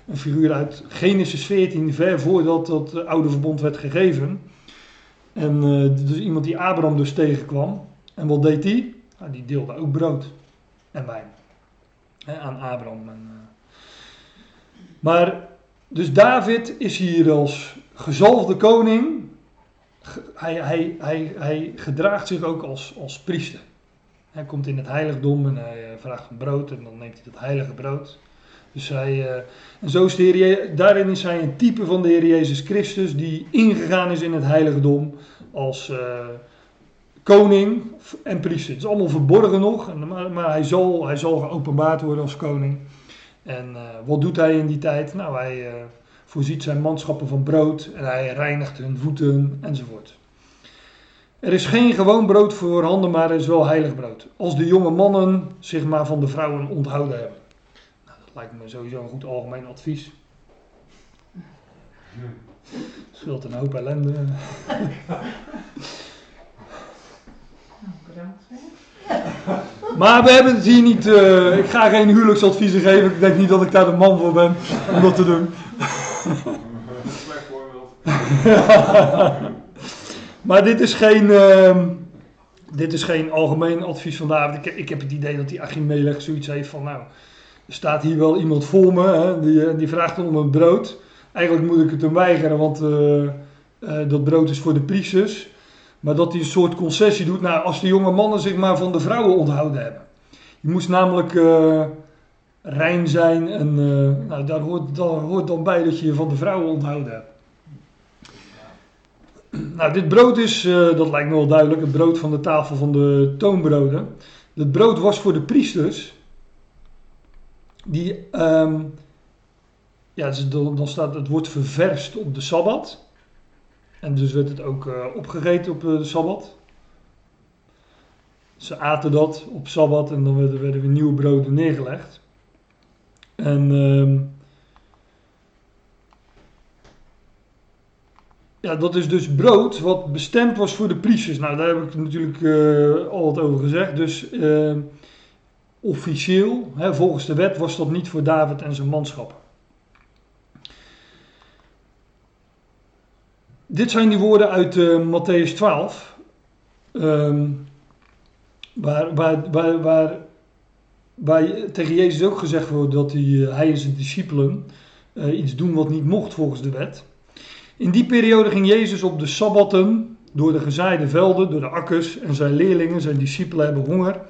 een figuur uit Genesis 14, ver voordat dat oude verbond werd gegeven. En uh, dus iemand die Abraham dus tegenkwam. En wat deed hij? Nou, die deelde ook brood en wijn aan Abraham. Maar, dus David is hier als gezalfde koning hij, hij, hij, hij gedraagt zich ook als, als priester. Hij komt in het heiligdom en hij eh, vraagt om brood en dan neemt hij dat heilige brood. Dus hij, uh, en zo is de daarin is hij een type van de Heer Jezus Christus die ingegaan is in het heiligdom als uh, koning en priester. Het is allemaal verborgen nog, maar, maar, hij, zal, hij zal geopenbaard worden als koning. En uh, wat doet hij in die tijd? Nou, hij voorziet zijn manschappen van brood en hij reinigt hun voeten enzovoort. Er is geen gewoon brood voorhanden, maar er is wel heilig brood. Als de jonge mannen zich maar van de vrouwen onthouden hebben. Nou, dat lijkt me sowieso een goed algemeen advies. Scheelt een hoop ellende. [LAUGHS] Maar we hebben het hier niet. Uh, ik ga geen huwelijksadviezen geven. Ik denk niet dat ik daar de man voor ben om dat te doen. [LAUGHS] Maar dit is geen. Uh, dit is geen algemeen advies van David. Ik, ik heb het idee dat die Achimelech zoiets heeft van. Nou, er staat hier wel iemand voor me. Hè, die, die vraagt om een brood. Eigenlijk moet ik het hem weigeren, want uh, dat brood is voor de priesters. Maar dat hij een soort concessie doet. Nou, als de jonge mannen zich maar van de vrouwen onthouden hebben. Je moest namelijk uh, rein zijn. En uh, nou, daar, hoort, hoort dan bij dat je je van de vrouwen onthouden hebt. Nou, dit brood is, uh, dat lijkt me wel duidelijk, het brood van de tafel van de toonbroden. Het brood was voor de priesters. Die, um, ja, dan staat het wordt ververst op de Sabbat. En dus werd het ook uh, opgegeten op de Sabbat. Ze aten dat op Sabbat en dan werden, werden weer nieuwe broden neergelegd. En uh, ja, dat is dus brood wat bestemd was voor de priesters. Nou, daar heb ik natuurlijk uh, al wat over gezegd. Dus uh, officieel, hè, volgens de wet, was dat niet voor David en zijn manschappen. Dit zijn die woorden uit uh, Matthäus 12. Um, waar, waar, waar, waar, tegen Jezus ook gezegd wordt dat hij, uh, hij en zijn discipelen uh, iets doen wat niet mocht volgens de wet. In die periode ging Jezus op de sabbatten door de gezaaide velden, door de akkers en zijn leerlingen, zijn discipelen hebben honger.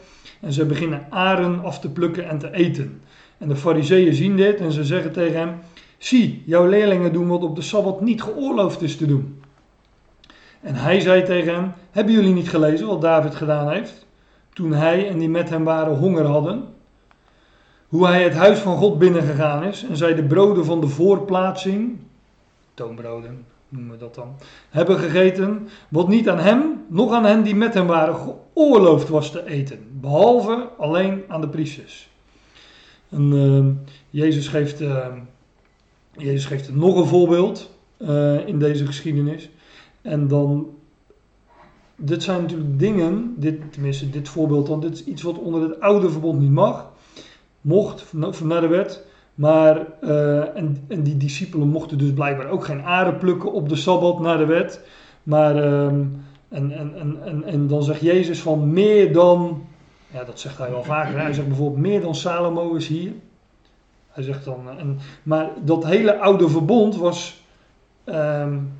En ze beginnen aren af te plukken en te eten. En de fariseeën zien dit en ze zeggen tegen hem, Zie, jouw leerlingen doen wat op de Sabbat niet geoorloofd is te doen. En hij zei tegen hen, hebben jullie niet gelezen wat David gedaan heeft? Toen hij en die met hem waren honger hadden. Hoe hij het huis van God binnengegaan is en zij de broden van de voorplaatsing, toonbroden noemen we dat dan, hebben gegeten. Wat niet aan hem, nog aan hen die met hem waren geoorloofd was te eten. Behalve alleen aan de priesters. En uh, Jezus geeft... Uh, Jezus geeft nog een voorbeeld uh, in deze geschiedenis. En dan, dit zijn natuurlijk dingen, dit, tenminste dit voorbeeld dan, dit is iets wat onder het oude verbond niet mag. Mocht, naar de wet. Maar, uh, en, en die discipelen mochten dus blijkbaar ook geen aren plukken op de Sabbat naar de wet. Maar, um, en, en, en, en, en dan zegt Jezus van meer dan, ja dat zegt hij wel vaker, hij zegt bijvoorbeeld meer dan Salomo is hier. Hij zegt dan, en, maar dat hele oude verbond was, um,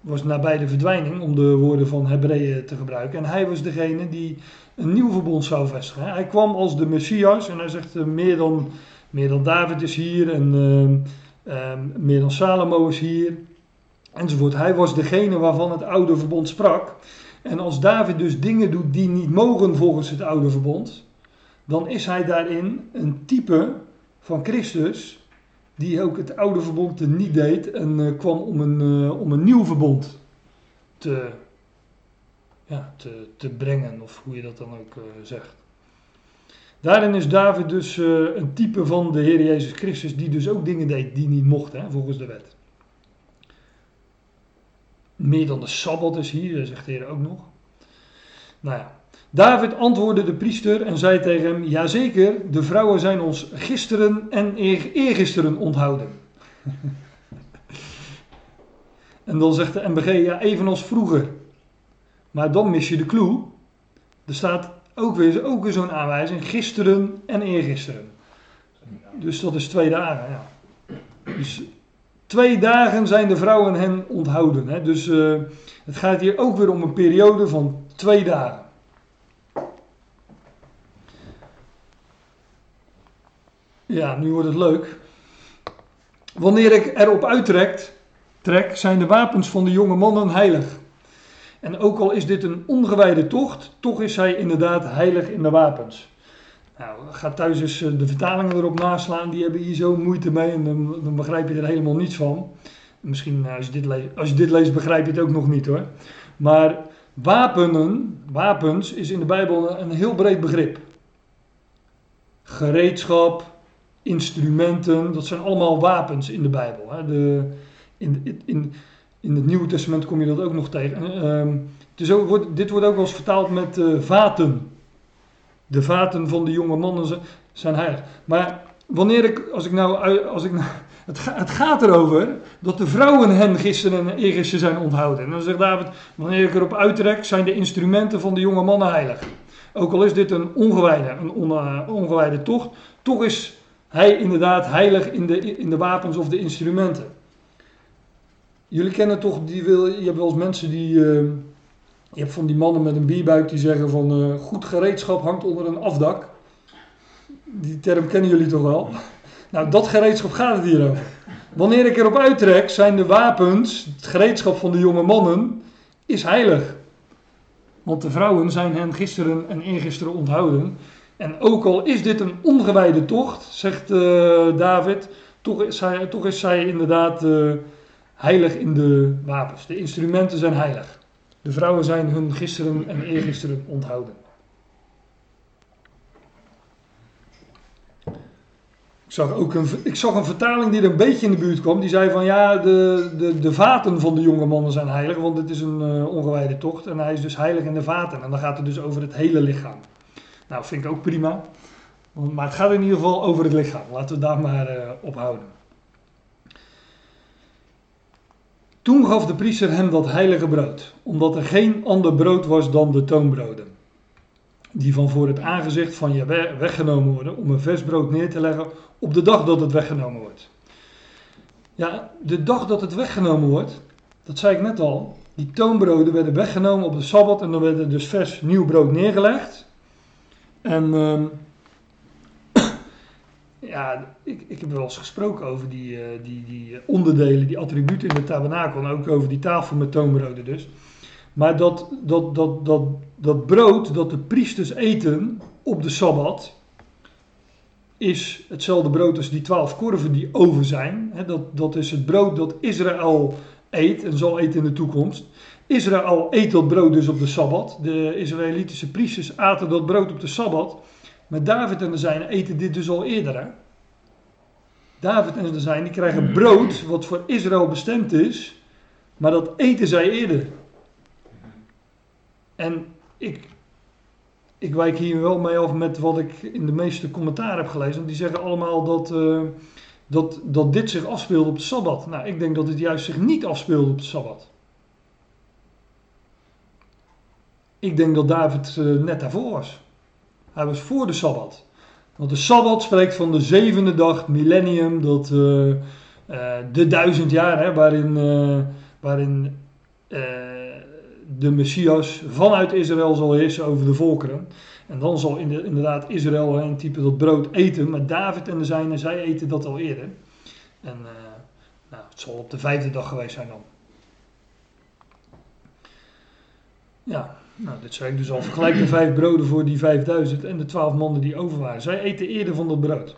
was nabij de verdwijning, om de woorden van Hebreeën te gebruiken. En hij was degene die een nieuw verbond zou vestigen. Hij kwam als de Messias en hij zegt, uh, meer, dan, meer dan David is hier en uh, uh, meer dan Salomo is hier, enzovoort. Hij was degene waarvan het oude verbond sprak. En als David dus dingen doet die niet mogen volgens het oude verbond, dan is hij daarin een type van Christus die ook het oude verbond niet deed en eh, kwam om een, eh, om een nieuw verbond te, ja, te, te brengen, of hoe je dat dan ook eh, zegt. Daarin is David dus een type van de Heer Jezus Christus, die dus ook dingen deed die niet mochten, hè, volgens de wet. Meer dan de Sabbat is hier, zegt de Heer ook nog. Nou ja, David antwoordde de priester en zei tegen hem: Jazeker, de vrouwen zijn ons gisteren en eer- eergisteren onthouden. [LAUGHS] en dan zegt de MBG: Ja, evenals vroeger. Maar dan mis je de clue. Er staat ook weer, ook weer zo'n aanwijzing: gisteren en eergisteren. Dus dat is twee dagen, ja. Dus twee dagen zijn de vrouwen hen onthouden. Hè? Dus eh, het gaat hier ook weer om een periode van twee dagen. Ja, nu wordt het leuk. Wanneer ik erop uittrek, trek, zijn de wapens van de jonge mannen heilig. En ook al is dit een ongewijde tocht, toch is hij inderdaad heilig in de wapens. Nou, ga thuis eens eh, de vertalingen erop naslaan, die hebben hier zo moeite mee en dan, begrijp je er helemaal niets van. Misschien eh, als je, dit leest, als je dit leest begrijp je het ook nog niet hoor. Maar wapenen, wapens is in de Bijbel een heel breed begrip. Gereedschap, instrumenten, dat zijn allemaal wapens in de Bijbel. Hè. De, in, in, in, het Nieuwe Testament kom je dat ook nog tegen. Ehm, het dit wordt ook wel eens vertaald met eh, vaten. De vaten van de jonge mannen zijn heilig. Maar wanneer ik, als ik nou, als ik nou [LAUGHS] het, het gaat erover dat de vrouwen hen gisteren en eergisteren zijn onthouden. En dan zegt David, wanneer ik erop uittrek, zijn de instrumenten van de jonge mannen heilig. Ook al is dit een ongewijde, een on, ongewijde tocht, toch is hij inderdaad heilig in de, in de wapens of de instrumenten. Jullie kennen toch, die wil, je hebt wel eens mensen die, eh, je hebt van die mannen met een bierbuik die zeggen van eh, goed gereedschap hangt onder een afdak. Die term kennen jullie toch wel? [LAUGHS] Nou, dat gereedschap gaat het hier over. Wanneer ik erop uittrek, zijn de wapens, het gereedschap van de jonge mannen, is heilig. Want de vrouwen zijn hen gisteren en eergisteren onthouden. En ook al is dit een ongewijde tocht, zegt eh, David, toch is, toch zij inderdaad eh, heilig in de wapens. De instrumenten zijn heilig. De vrouwen zijn hun gisteren en eergisteren onthouden. Ik zag ook een, ik zag een vertaling die er een beetje in de buurt kwam. Die zei van ja, de, de, de vaten van de jonge mannen zijn heilig. Want het is een uh, ongewijde tocht. En hij is dus heilig in de vaten. En dan gaat het dus over het hele lichaam. Nou, vind ik ook prima. Maar het gaat in ieder geval over het lichaam. Laten we daar maar uh, op houden. Toen gaf de priester hem dat heilige brood, omdat er geen ander brood was dan de toonbroden, die van voor het aangezicht van je weggenomen worden, om een vers brood neer te leggen op de dag dat het weggenomen wordt. Ja, de dag dat het weggenomen wordt, dat zei ik net al, die toonbroden werden weggenomen op de Sabbat en dan werd er dus vers nieuw brood neergelegd. En um, [COUGHS] ja, ik, ik heb wel eens gesproken over die, uh, die, die onderdelen, die attributen in de tabernakel. En ook over die tafel met toonbroden dus. Maar dat, dat, dat, dat, dat brood dat de priesters eten op de Sabbat, is hetzelfde brood als die twaalf korven die over zijn. Dat, dat is het brood dat Israël eet en zal eten in de toekomst. Israël eet dat brood dus op de Sabbat. De Israëlitische priesters aten dat brood op de Sabbat. Maar David en de zijnen eten dit dus al eerder. Hè? David en de zijnen krijgen brood wat voor Israël bestemd is. Maar dat eten zij eerder. En ik, ik wijk hier wel mee af met wat ik in de meeste commentaar heb gelezen. Want die zeggen allemaal dat, uh, dat, dat dit zich afspeelde op de Sabbat. Nou, ik denk dat het juist zich niet afspeelde op de Sabbat. Ik denk dat David uh, net daarvoor was. Hij was voor de Sabbat. Want de Sabbat spreekt van de zevende dag, millennium, dat, uh, uh, de duizend jaar, hè, waarin, waarin de Messias vanuit Israël zal heersen over de volkeren. En dan zal in de, inderdaad Israël een type dat brood eten, maar David en de zijnen, zij eten dat al eerder. En nou, het zal op de vijfde dag geweest zijn dan. Ja, nou, dit ik dus al. Vergelijk de vijf broden voor die vijfduizend en de twaalf mannen die over waren. Zij eten eerder van dat brood.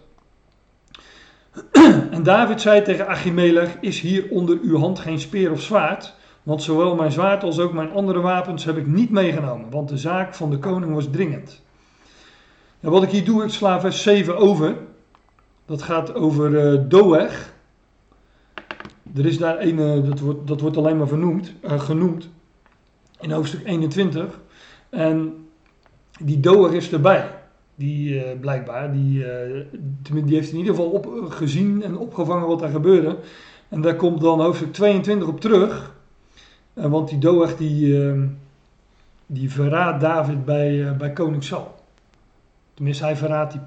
[CLEARS THROAT] En David zei tegen Achimelech, is hier onder uw hand geen speer of zwaard? Want zowel mijn zwaard als ook mijn andere wapens heb ik niet meegenomen, want de zaak van de koning was dringend. En wat ik hier doe, ik sla vers 7 over. Dat gaat over uh, Doeg. Er is daar een, uh, dat, wordt, dat wordt alleen maar vernoemd, uh, genoemd in hoofdstuk 21. En die Doeg is erbij. Die blijkbaar, die, die heeft in ieder geval op, gezien en opgevangen wat er gebeurde. En daar komt dan hoofdstuk 22 op terug. want die Doeg die, die verraadt David bij, bij koning Saul. Tenminste, hij verraadt die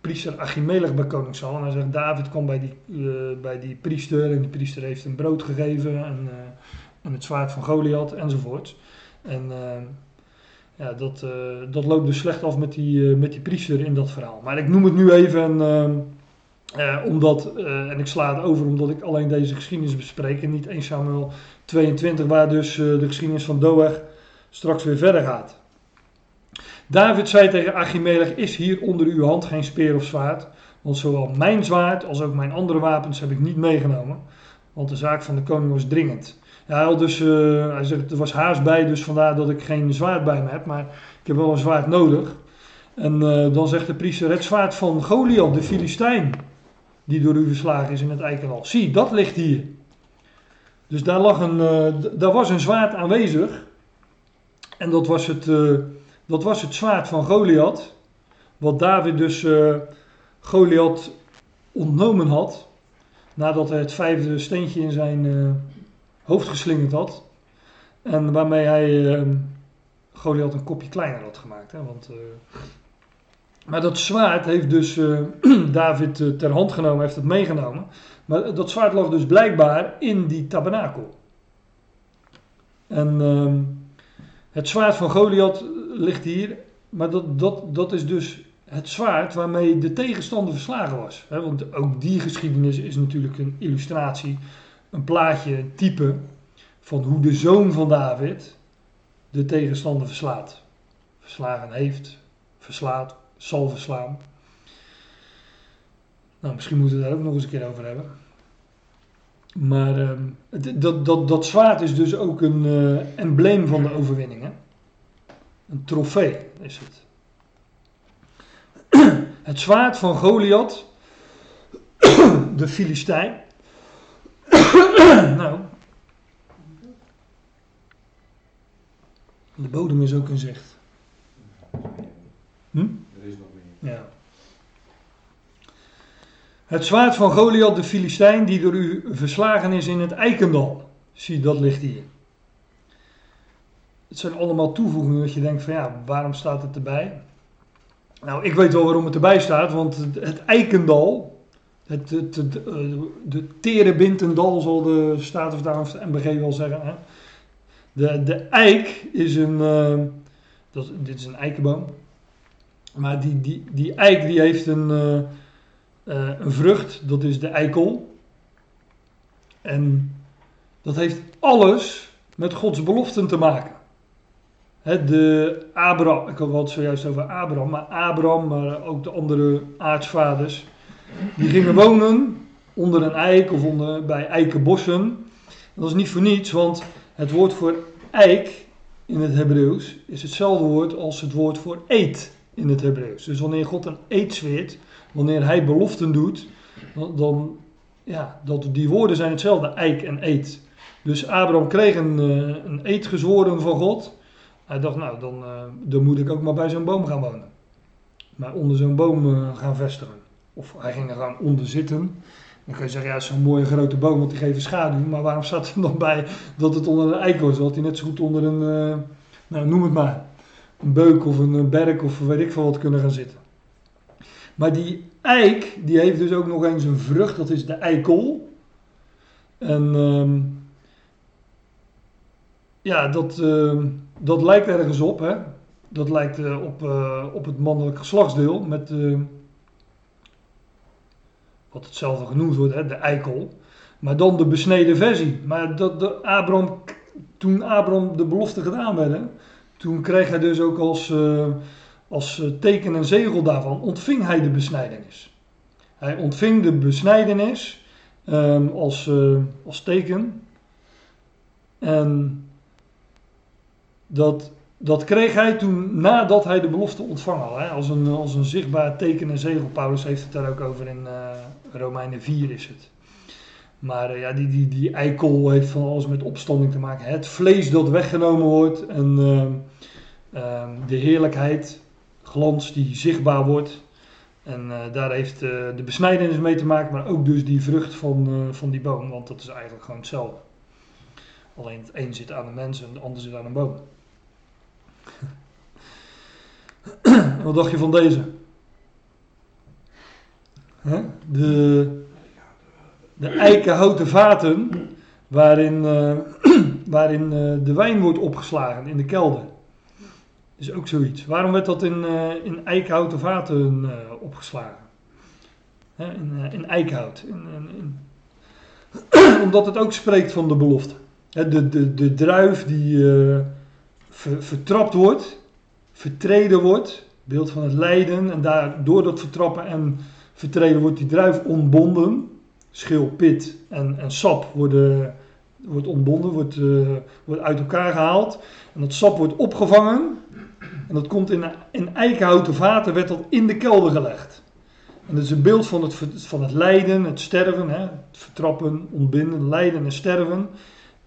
priester Achimelech bij koning Saul. En hij zegt, David kwam bij die, bij die priester en die priester heeft hem brood gegeven en, en het zwaard van Goliath enzovoort. En uh, ja, dat, dat loopt dus slecht af met die, met die priester in dat verhaal. Maar ik noem het nu even omdat, en ik sla het over omdat ik alleen deze geschiedenis bespreek en niet 1 Samuel 22 waar dus de geschiedenis van Doeg straks weer verder gaat. David zei tegen Achimelech, is hier onder uw hand geen speer of zwaard? Want zowel mijn zwaard als ook mijn andere wapens heb ik niet meegenomen. Want de zaak van de koning was dringend. Ja, dus, uh, hij zegt, er was haast bij, dus vandaar dat ik geen zwaard bij me heb. Maar ik heb wel een zwaard nodig. En uh, dan zegt de priester, het zwaard van Goliath, de Filistijn, die door u verslagen is in het eikenal. Zie, dat ligt hier. Dus daar, lag een, uh, daar was een zwaard aanwezig. En dat was het dat was het zwaard van Goliath. Wat David dus Goliath ontnomen had. Nadat hij het vijfde steentje in zijn hoofd geslingerd had. En waarmee hij uh, Goliath een kopje kleiner had gemaakt. Hè, want, maar dat zwaard heeft dus [CLEARS THROAT] David ter hand genomen, heeft het meegenomen. Maar dat zwaard lag dus blijkbaar in die tabernakel. En ehm, het zwaard van Goliath ligt hier, maar dat, dat, dat is dus het zwaard waarmee de tegenstander verslagen was. want ook die geschiedenis is natuurlijk een illustratie, een plaatje, type van hoe de zoon van David de tegenstander verslaat. Verslagen heeft, verslaat, zal verslaan. Nou, misschien moeten we daar ook nog eens een keer over hebben. Maar uh, dat, dat, dat zwaard is dus ook een uh, embleem van de overwinning. Hè? Een trofee is het. [CLEARS THROAT] Het zwaard van Goliath, [CLEARS THROAT] de Filistijn. [COUGHS] nou, de bodem is ook in zicht. Hm? Er is nog meer. Ja. Het zwaard van Goliath, de Filistijn, die door u verslagen is in het Eikendal. Zie, dat ligt hier. Het zijn allemaal toevoegingen dat je denkt van ja, waarom staat het erbij? Nou, ik weet wel waarom het erbij staat, want het, Eikendal, het, het, de Terebintendal zal de Statenvertaling van de MBG wel zeggen. Hè? De, de eik is een, uh, dat, dit is een eikenboom, maar die, die, die eik die heeft een, uh, een vrucht, dat is de eikel. En dat heeft alles met Gods beloften te maken de Abraham, ik had het zojuist over Abraham, maar Abraham, maar ook de andere aartsvaders, die gingen wonen onder een eik of onder, bij eikenbossen. Dat is niet voor niets, want het woord voor eik in het Hebreeuws is hetzelfde woord als het woord voor eet in het Hebreeuws. Dus wanneer God een eed zweert, wanneer hij beloften doet, dan, ja, dat, die woorden zijn hetzelfde, eik en eet. Dus Abraham kreeg een, eh, een gezworen van God. Hij dacht, nou, dan, uh, dan moet ik ook maar bij zo'n boom gaan wonen. Maar onder zo'n boom uh, gaan vestigen. Of hij ging er gewoon onder zitten. Dan kun je zeggen, ja, zo'n mooie grote boom, want die geeft schaduw. Maar waarom staat er dan bij dat het onder een eikel is? Had hij net zo goed onder een, uh, nou noem het maar, een beuk of een berk of weet ik veel wat kunnen gaan zitten. Maar die eik, die heeft dus ook nog eens een vrucht, dat is de eikel. En uh, ja, dat, uh, dat lijkt ergens op. Hè? Dat lijkt uh, op, op het mannelijk geslachtsdeel. Met wat hetzelfde genoemd wordt, hè? de eikel. Maar dan de besneden versie. Maar dat, de toen Abraham de belofte gedaan werd, toen kreeg hij dus ook als, als teken en zegel daarvan, ontving hij de besnijdenis. Hij ontving de besnijdenis ehm, als, eh, als teken. En dat, dat kreeg hij toen nadat hij de belofte ontvangen had. Hè? Als, een, als een zichtbaar teken en zegel. Paulus heeft het daar ook over in uh, Romeinen 4 is het. Maar uh, ja, die, die, die eikel heeft van alles met opstanding te maken. Het vlees dat weggenomen wordt en uh, de heerlijkheid, glans die zichtbaar wordt. En daar heeft de besnijdenis mee te maken, maar ook dus die vrucht van, van die boom. Want dat is eigenlijk gewoon hetzelfde. Alleen het een zit aan de mens en het ander zit aan een boom. [COUGHS] Wat dacht je van deze? Hè? De, de eikenhouten vaten waarin, uh, [COUGHS] waarin uh, de wijn wordt opgeslagen in de kelder. Is ook zoiets. Waarom werd dat in, uh, in eikenhouten vaten opgeslagen? Hè? In, in eikenhout. In, in, [COUGHS] Omdat het ook spreekt van de belofte. Hè? De, de, de druif die ver, vertrapt wordt, vertreden wordt, beeld van het lijden. En daar, door dat vertrappen en vertreden wordt die druif ontbonden schil, pit en, en sap worden, wordt ontbonden, wordt, uh, wordt uit elkaar gehaald. En dat sap wordt opgevangen. En dat komt in, in eikenhouten vaten, werd dat in de kelder gelegd. En dat is een beeld van het, van het lijden, het sterven, hè, het vertrappen, ontbinden, lijden en sterven.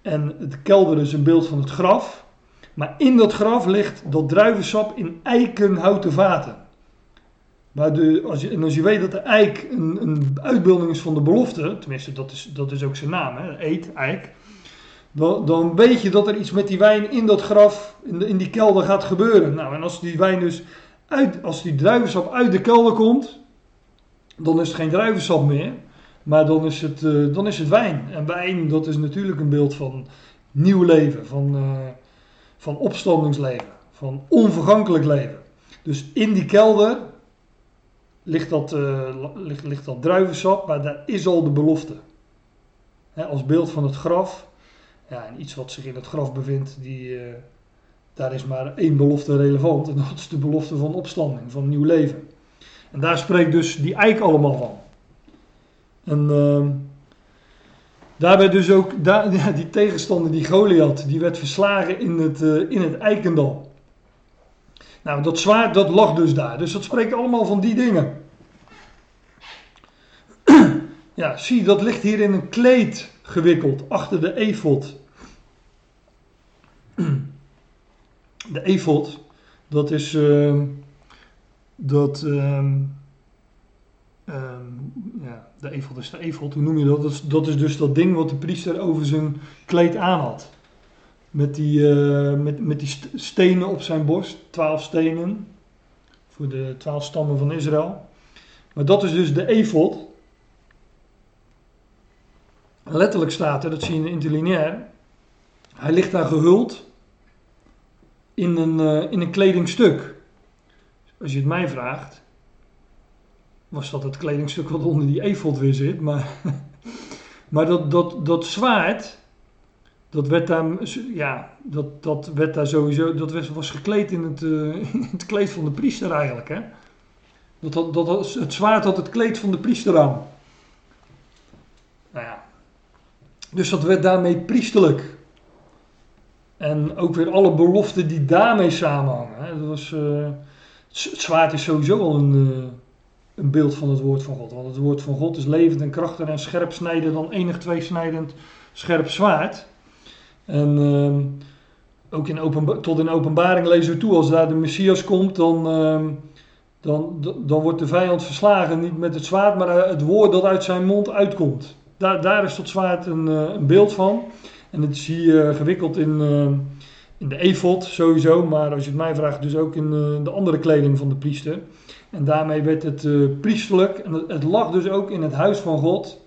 En de kelder is een beeld van het graf. Maar in dat graf ligt dat druivensap in eikenhouten vaten. Maar de, als je, en als je weet dat de eik een, een uitbeelding is van de belofte, tenminste dat is, dat is ook zijn naam, hè, eet, eik, dan, dan weet je dat er iets met die wijn in dat graf, in, in die kelder gaat gebeuren. Nou, en als die wijn dus uit, als die druivensap uit de kelder komt, dan is het geen druivensap meer, maar dan is het, uh, dan is het wijn. En wijn, dat is natuurlijk een beeld van nieuw leven, van, uh, van opstandingsleven, van onvergankelijk leven. Dus in die kelder ligt dat, uh, ligt, ligt dat druivensap, maar daar is al de belofte. als beeld van het graf. Ja, en iets wat zich in het graf bevindt, die, uh, daar is maar één belofte relevant. En dat is de belofte van opstanding, van nieuw leven. En daar spreekt dus die eik allemaal van. En uh, daar werd dus ook, daar, [LAUGHS] die tegenstander, die Goliath, die werd verslagen in het, uh, in het eikendal. Nou, dat zwaard dat lag dus daar. Dus dat spreekt allemaal van die dingen. [CLEARS THROAT] Ja, zie, dat ligt hier in een kleed gewikkeld, achter de efot. [CLEARS THROAT] De efot, dat is, uh, dat, uh, ja, de efot is de efot, hoe noem je dat? Dat is, dus dat ding wat de priester over zijn kleed aan had. Met die, uh, met, met die stenen op zijn borst, twaalf stenen. Voor de twaalf stammen van Israël. Maar dat is dus de efot. Letterlijk staat er, dat zie je interlineair. Hij ligt daar gehuld in een, uh, in een kledingstuk. Als je het mij vraagt, was dat het kledingstuk wat onder die efot weer zit. Maar, [LAUGHS] maar dat, dat, dat zwaard, dat werd daar, ja, dat, dat werd daar sowieso, dat was, was gekleed in het, [LAUGHS] in het kleed van de priester eigenlijk. Hè? Dat, dat, dat, het zwaard had het kleed van de priester aan. Nou ja. Dus dat werd daarmee priesterlijk. En ook weer alle beloften die daarmee samenhangen. Hè? Dat was, uh, het zwaard is sowieso al een, uh, een beeld van het woord van God. Want het woord van God is levend en krachtig en scherp snijden dan enig tweesnijdend scherp zwaard. En uh, ook in tot in openbaring lezen we toe, als daar de Messias komt, dan, uh, dan, dan wordt de vijand verslagen. Niet met het zwaard, maar het woord dat uit zijn mond uitkomt. Daar, daar is dat zwaard een, uh, een beeld van. En het is hier gewikkeld in, in de efot sowieso, maar als je het mij vraagt, dus ook in de andere kleding van de priester. En daarmee werd het priesterlijk. En het, het lag dus ook in het huis van God.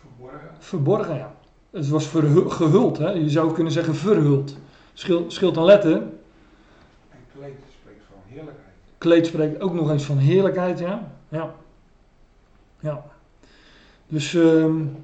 Verborgen. Verborgen, ja. Het was gehuld, hè? je zou kunnen zeggen verhuld. Schil, scheelt een letter. En kleed spreekt van heerlijkheid. Kleed spreekt ook nog eens van heerlijkheid, ja. Ja. ja. Dus um,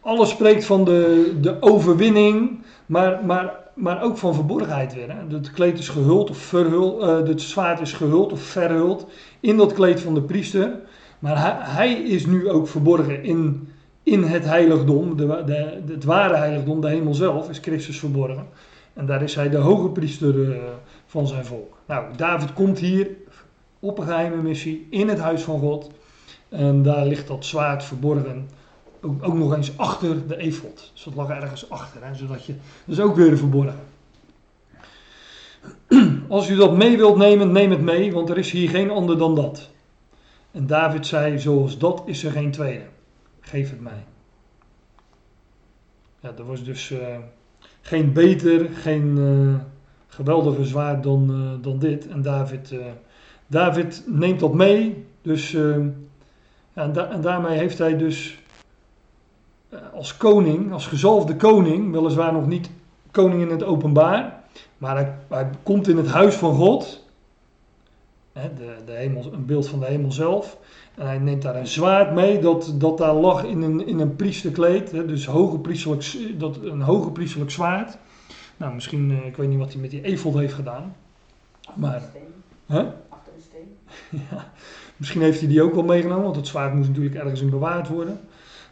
alles spreekt van de, de overwinning, maar, maar, maar ook van verborgenheid weer. Het kleed is gehuld of verhuld, eh, het zwaard is gehuld of verhuld in dat kleed van de priester. Maar hij, is nu ook verborgen in, in het heiligdom, de, de, het ware heiligdom, de hemel zelf, is Christus verborgen. En daar is hij de hoge priester uh, van zijn volk. Nou, David komt hier op een geheime missie in het huis van God. En daar ligt dat zwaard verborgen. Ook, ook nog eens achter de efot. Dus dat lag ergens achter. Hè, zodat je, dat is ook weer verborgen. [CLEARS THROAT] Als u dat mee wilt nemen, neem het mee, want er is hier geen ander dan dat. En David zei, zoals dat is er geen tweede. Geef het mij. Ja, er was dus uh, geen beter, geen uh, geweldige zwaard dan, uh, dan dit. En David, David neemt dat mee. Dus, da en, daarmee heeft hij dus als koning, als gezalfde koning, weliswaar nog niet koning in het openbaar. Maar hij, hij komt in het huis van God. Hè, de, de hemel, een beeld van de hemel zelf. En hij neemt daar een zwaard mee dat, dat daar lag in een, in een priesterkleed. Hè, dus hoge priesterlijk, dat, een hoge priesterlijk zwaard. Nou, misschien, uh, ik weet niet wat hij met die efod heeft gedaan. Maar, hè? Achter de steen. [LAUGHS] ja, misschien heeft hij die ook wel meegenomen, want het zwaard moest natuurlijk ergens in bewaard worden.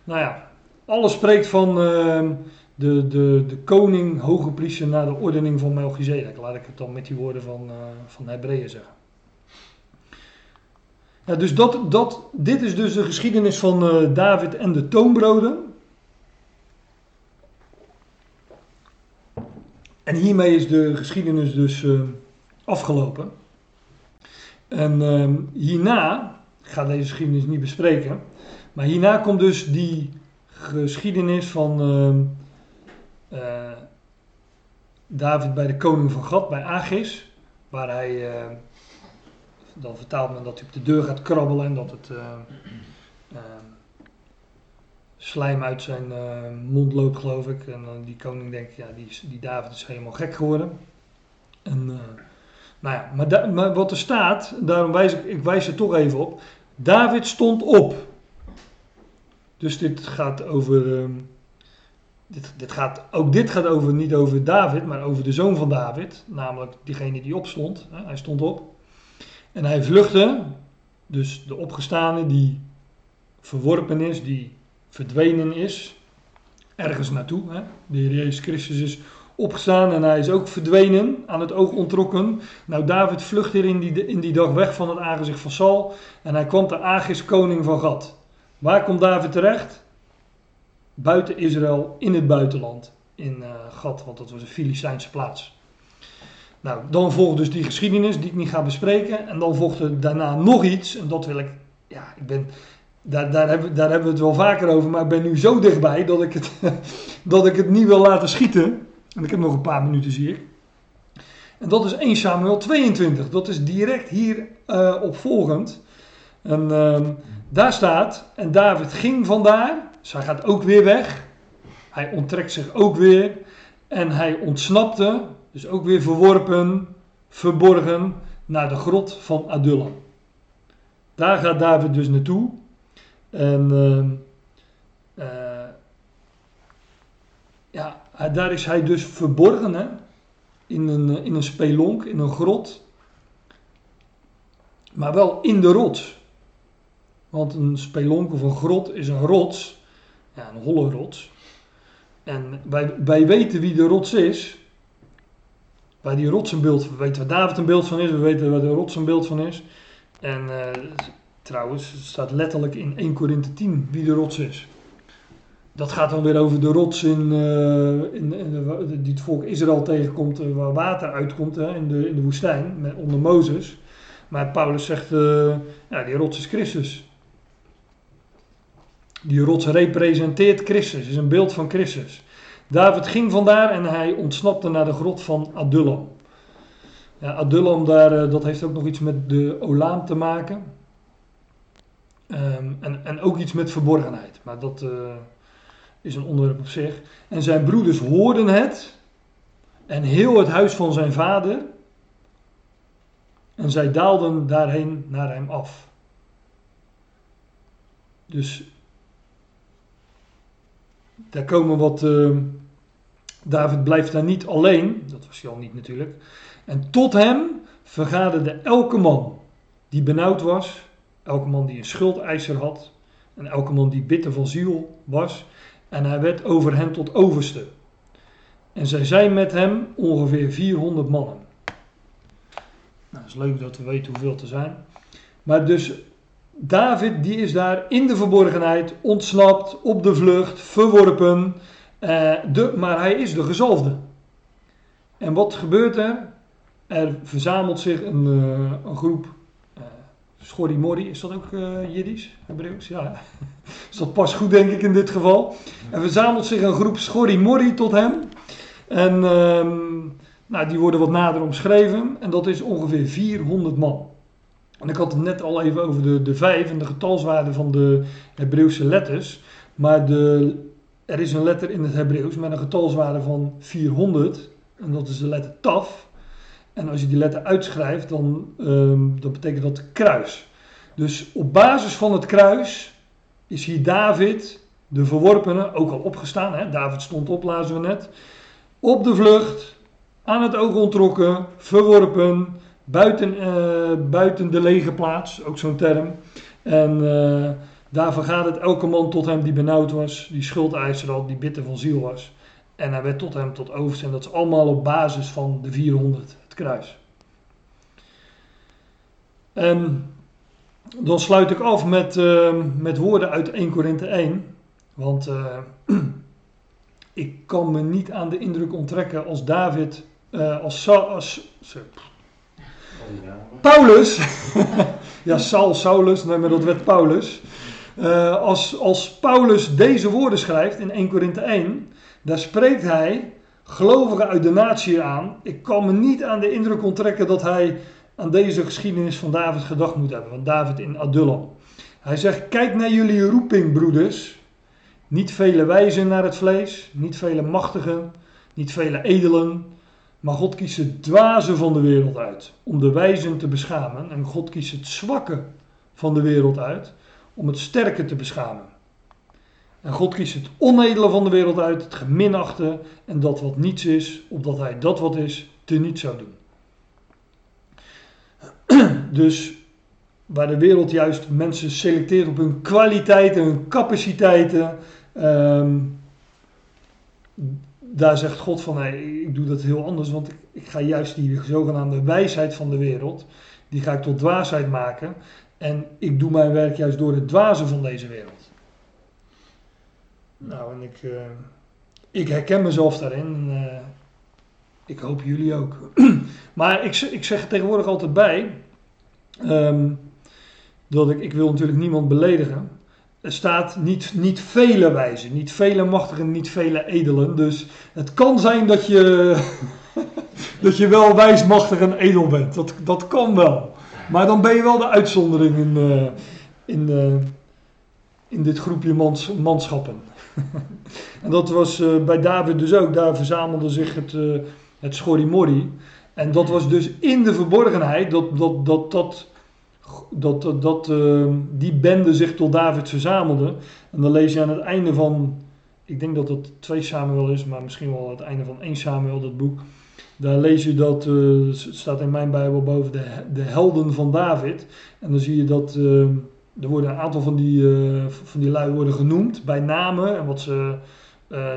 Nou ja, alles spreekt van uh, de, de, de koning, hoge priester, naar de ordening van Melchizedek. Laat ik het dan met die woorden van, uh, van Hebreeën zeggen. Ja, dus dat, dat, dit is dus de geschiedenis van uh, David en de toonbroden. En hiermee is de geschiedenis dus uh, afgelopen. En uh, hierna, ik ga deze geschiedenis niet bespreken, maar hierna komt dus die geschiedenis van uh, David bij de koning van Gad, bij Agis, waar hij dan vertaalt men dat hij op de deur gaat krabbelen en dat het uh, uh, slijm uit zijn uh, mond loopt, geloof ik. En dan die koning denkt, ja, die, die David is helemaal gek geworden. En, nou ja, maar, maar, wat er staat, daarom wijs ik, ik wijs er toch even op. David stond op. Dus dit gaat over. Ehm, dit, dit gaat, ook dit gaat over, niet over David, maar over de zoon van David. Namelijk diegene die opstond. Hè, hij stond op. En hij vluchtte, dus de opgestane die verworpen is, die verdwenen is, ergens naartoe. Hè? De Heer Jezus Christus is opgestaan en hij is ook verdwenen, aan het oog ontrokken. Nou, David vlucht hier in die, in die dag weg van het aangezicht van Saul en hij kwam te Agis, koning van Gad. Waar komt David terecht? Buiten Israël, in het buitenland, in uh, Gad, want dat was een Filistijnse plaats. Nou, dan volgt dus die geschiedenis die ik niet ga bespreken. En dan volgt er daarna nog iets. En dat wil ik, ja, ik ben, daar, daar, hebben, daar hebben we het wel vaker over. Maar ik ben nu zo dichtbij dat ik het, [LAUGHS] dat ik het niet wil laten schieten. En ik heb nog een paar minuten, zie ik. En dat is 1 Samuel 22. Dat is direct hier uh, opvolgend. En uh, daar staat, en David ging vandaar. Dus hij gaat ook weer weg. Hij onttrekt zich ook weer. En hij ontsnapte dus ook weer verworpen, verborgen naar de grot van Adullam. Daar gaat David dus naartoe. En uh, uh, ja, daar is hij dus verborgen? In, een, in een spelonk, in een grot. Maar wel in de rots. Want een spelonk of een grot is een rots. Ja, een holle rots. En wij, wij weten wie de rots is waar die we weten waar David een beeld van is, we weten waar de rots een beeld van is. En uh, trouwens, het staat letterlijk in 1 Korinthe 10 wie de rots is. Dat gaat dan weer over de rots in, uh, in, die het volk Israël tegenkomt, uh, waar water uitkomt in, de, in de woestijn, onder Mozes. Maar Paulus zegt, ja, die rots is Christus. Die rots representeert Christus, is een beeld van Christus. David ging vandaar en hij ontsnapte naar de grot van Adullam. Ja, Adullam, daar, eh, dat heeft ook nog iets met de Olaam te maken. Um, en, en ook iets met verborgenheid. Maar dat uh, is een onderwerp op zich. En zijn broeders hoorden het. En heel het huis van zijn vader. En zij daalden daarheen naar hem af. Dus daar komen wat, uh, David blijft daar niet alleen, dat was al niet natuurlijk. En tot hem vergaderde elke man die benauwd was, elke man die een schuldeiser had en elke man die bitter van ziel was. En hij werd over hen tot overste. En zij zijn met hem ongeveer 400 mannen. Nou, het is leuk dat we weten hoeveel te zijn. Maar dus David die is daar in de verborgenheid, ontsnapt, op de vlucht, verworpen. Eh, de, maar hij is de gezalfde. En wat gebeurt er? Er verzamelt zich een, uh, een groep uh, Schorimori, is dat ook uh, Jiddisch, Hebreeuws? Ja, [LAUGHS] is dat pas goed denk ik in dit geval. Er verzamelt zich een groep Schorimori tot hem. En um, nou, die worden wat nader omschreven. En dat is ongeveer 400 man. En ik had het net al even over de, de vijf en de getalswaarde van de Hebreeuwse letters. Maar de, er is een letter in het Hebreeuws met een getalswaarde van 400. En dat is de letter taf. En als je die letter uitschrijft, dan, um, dan betekent dat kruis. Dus op basis van het kruis is hier David, de verworpene, ook al opgestaan. Hè? David stond op, lazen we net. Op de vlucht, aan het oog ontrokken, verworpen, buiten, uh, buiten de lege plaats, ook zo'n term. En uh, daar vergaat het elke man tot hem die benauwd was, die schuldeiser had, die bitter van ziel was. En hij werd tot hem tot overste. En dat is allemaal op basis van de 400, het kruis. En dan sluit ik af met, uh, met woorden uit 1 Korinthe 1. Want [CLEARS THROAT] ik kan me niet aan de indruk onttrekken als David, als, als, Paulus, [LAUGHS] ja, Saul, Saulus, nee, maar dat werd Paulus. Uh, als, als Paulus deze woorden schrijft in 1 Korinthe 1, daar spreekt hij gelovigen uit de natie aan. Ik kan me niet aan de indruk onttrekken dat hij aan deze geschiedenis van David gedacht moet hebben, van David in Adullam. Hij zegt: Kijk naar jullie roeping, broeders. Niet vele wijzen naar het vlees, niet vele machtigen, niet vele edelen, maar God kiest het dwaze van de wereld uit om de wijzen te beschamen. En God kiest het zwakke van de wereld uit om het sterke te beschamen. En God kiest het onedele van de wereld uit, het geminachte en dat wat niets is, opdat hij dat wat is, te niet zou doen. [CLEARS THROAT] Dus waar de wereld juist mensen selecteert op hun kwaliteiten, hun capaciteiten, um, daar zegt God van, hey, ik doe dat heel anders, want ik, ga juist die zogenaamde wijsheid van de wereld, die ga ik tot dwaasheid maken. En ik doe mijn werk juist door het dwazen van deze wereld. Nou, en ik, uh, ik herken mezelf daarin. En, uh, ik hoop jullie ook. [CLEARS THROAT] maar ik, ik zeg tegenwoordig altijd bij, um, dat ik, ik wil natuurlijk niemand beledigen er staat niet, niet vele wijzen, niet vele machtigen, niet vele edelen. Dus het kan zijn dat je, [LAUGHS] dat je wel wijs, machtig en edel bent. Dat, dat kan wel. Maar dan ben je wel de uitzondering in, uh, in, uh, in dit groepje mans, manschappen. [LAUGHS] en dat was uh, bij David dus ook. Daar verzamelde zich het, het schorimorri. En dat was dus in de verborgenheid dat dat, dat, dat dat, dat, uh, die bende zich tot David verzamelde. En dan lees je aan het einde van, ik denk dat het 2 Samuel is, maar misschien wel het einde van 1 Samuel, dat boek. Daar lees je dat, uh, het staat in mijn Bijbel boven de, de helden van David. En dan zie je dat uh, er worden een aantal van die, eh, van die lui worden genoemd bij namen en wat ze,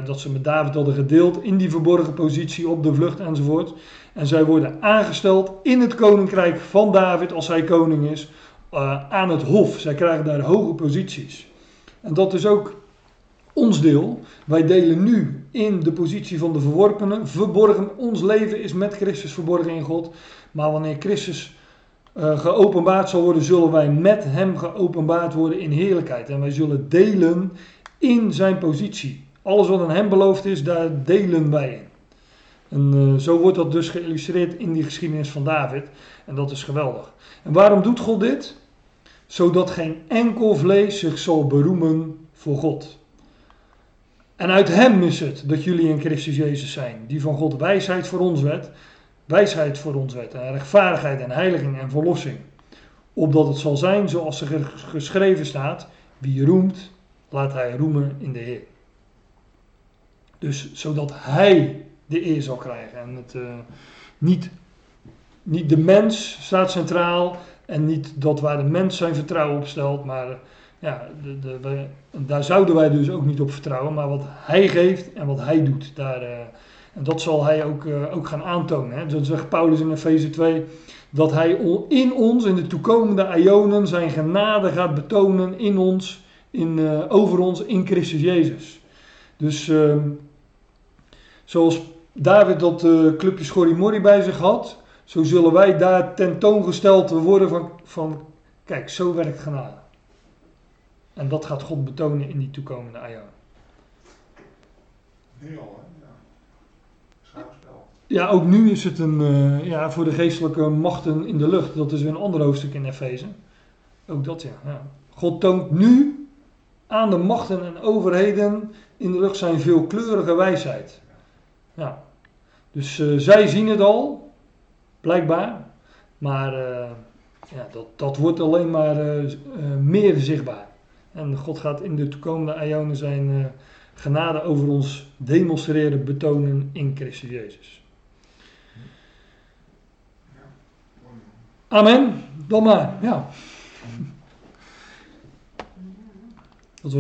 dat ze met David hadden gedeeld in die verborgen positie op de vlucht enzovoort. En zij worden aangesteld in het koninkrijk van David als hij koning is, uh, aan het hof. Zij krijgen daar hoge posities. En dat is ook ons deel. Wij delen nu in de positie van de verworpenen. Verborgen, ons leven is met Christus verborgen in God. Maar wanneer Christus uh, geopenbaard zal worden, zullen wij met hem geopenbaard worden in heerlijkheid. En wij zullen delen in zijn positie. Alles wat aan hem beloofd is, daar delen wij in. En uh, zo wordt dat dus geïllustreerd in die geschiedenis van David. En dat is geweldig. En waarom doet God dit? Zodat geen enkel vlees zich zal beroemen voor God. En uit hem is het dat jullie in Christus Jezus zijn, die van God wijsheid voor ons werd, wijsheid voor ons werd, en rechtvaardigheid en heiliging en verlossing. Opdat het zal zijn zoals er geschreven staat, wie roemt, laat hij roemen in de Heer. Dus zodat hij de eer zal krijgen. En het, eh, niet, niet de mens staat centraal en niet dat waar de mens zijn vertrouwen op stelt, maar eh, ja, de, de, daar zouden wij dus ook niet op vertrouwen, maar wat hij geeft en wat hij doet. Daar, eh, en dat zal hij ook, ook gaan aantonen. Hè. Dan zegt Paulus in Efeze 2 dat hij in ons, in de toekomende ionen, zijn genade gaat betonen in ons, in, over ons, in Christus Jezus. Dus ehm, zoals David dat eh, clubje Schorrimorri bij zich had, zo zullen wij daar tentoongesteld worden van, van kijk, zo werkt genade. En dat gaat God betonen in die toekomende ionen. Nu al, hè? Ja. Ja, ook nu is het een, eh, ja, voor de geestelijke machten in de lucht. Dat is weer een ander hoofdstuk in Efeze. Ook dat, ja, ja. God toont nu aan de machten en overheden in de lucht zijn veelkleurige wijsheid. Ja. Dus eh, zij zien het al, blijkbaar. Maar eh, ja, dat, dat wordt alleen maar eh, meer zichtbaar. En God gaat in de toekomende ionen zijn genade over ons demonstreren, betonen in Christus Jezus. Amen. Dan maar, ja.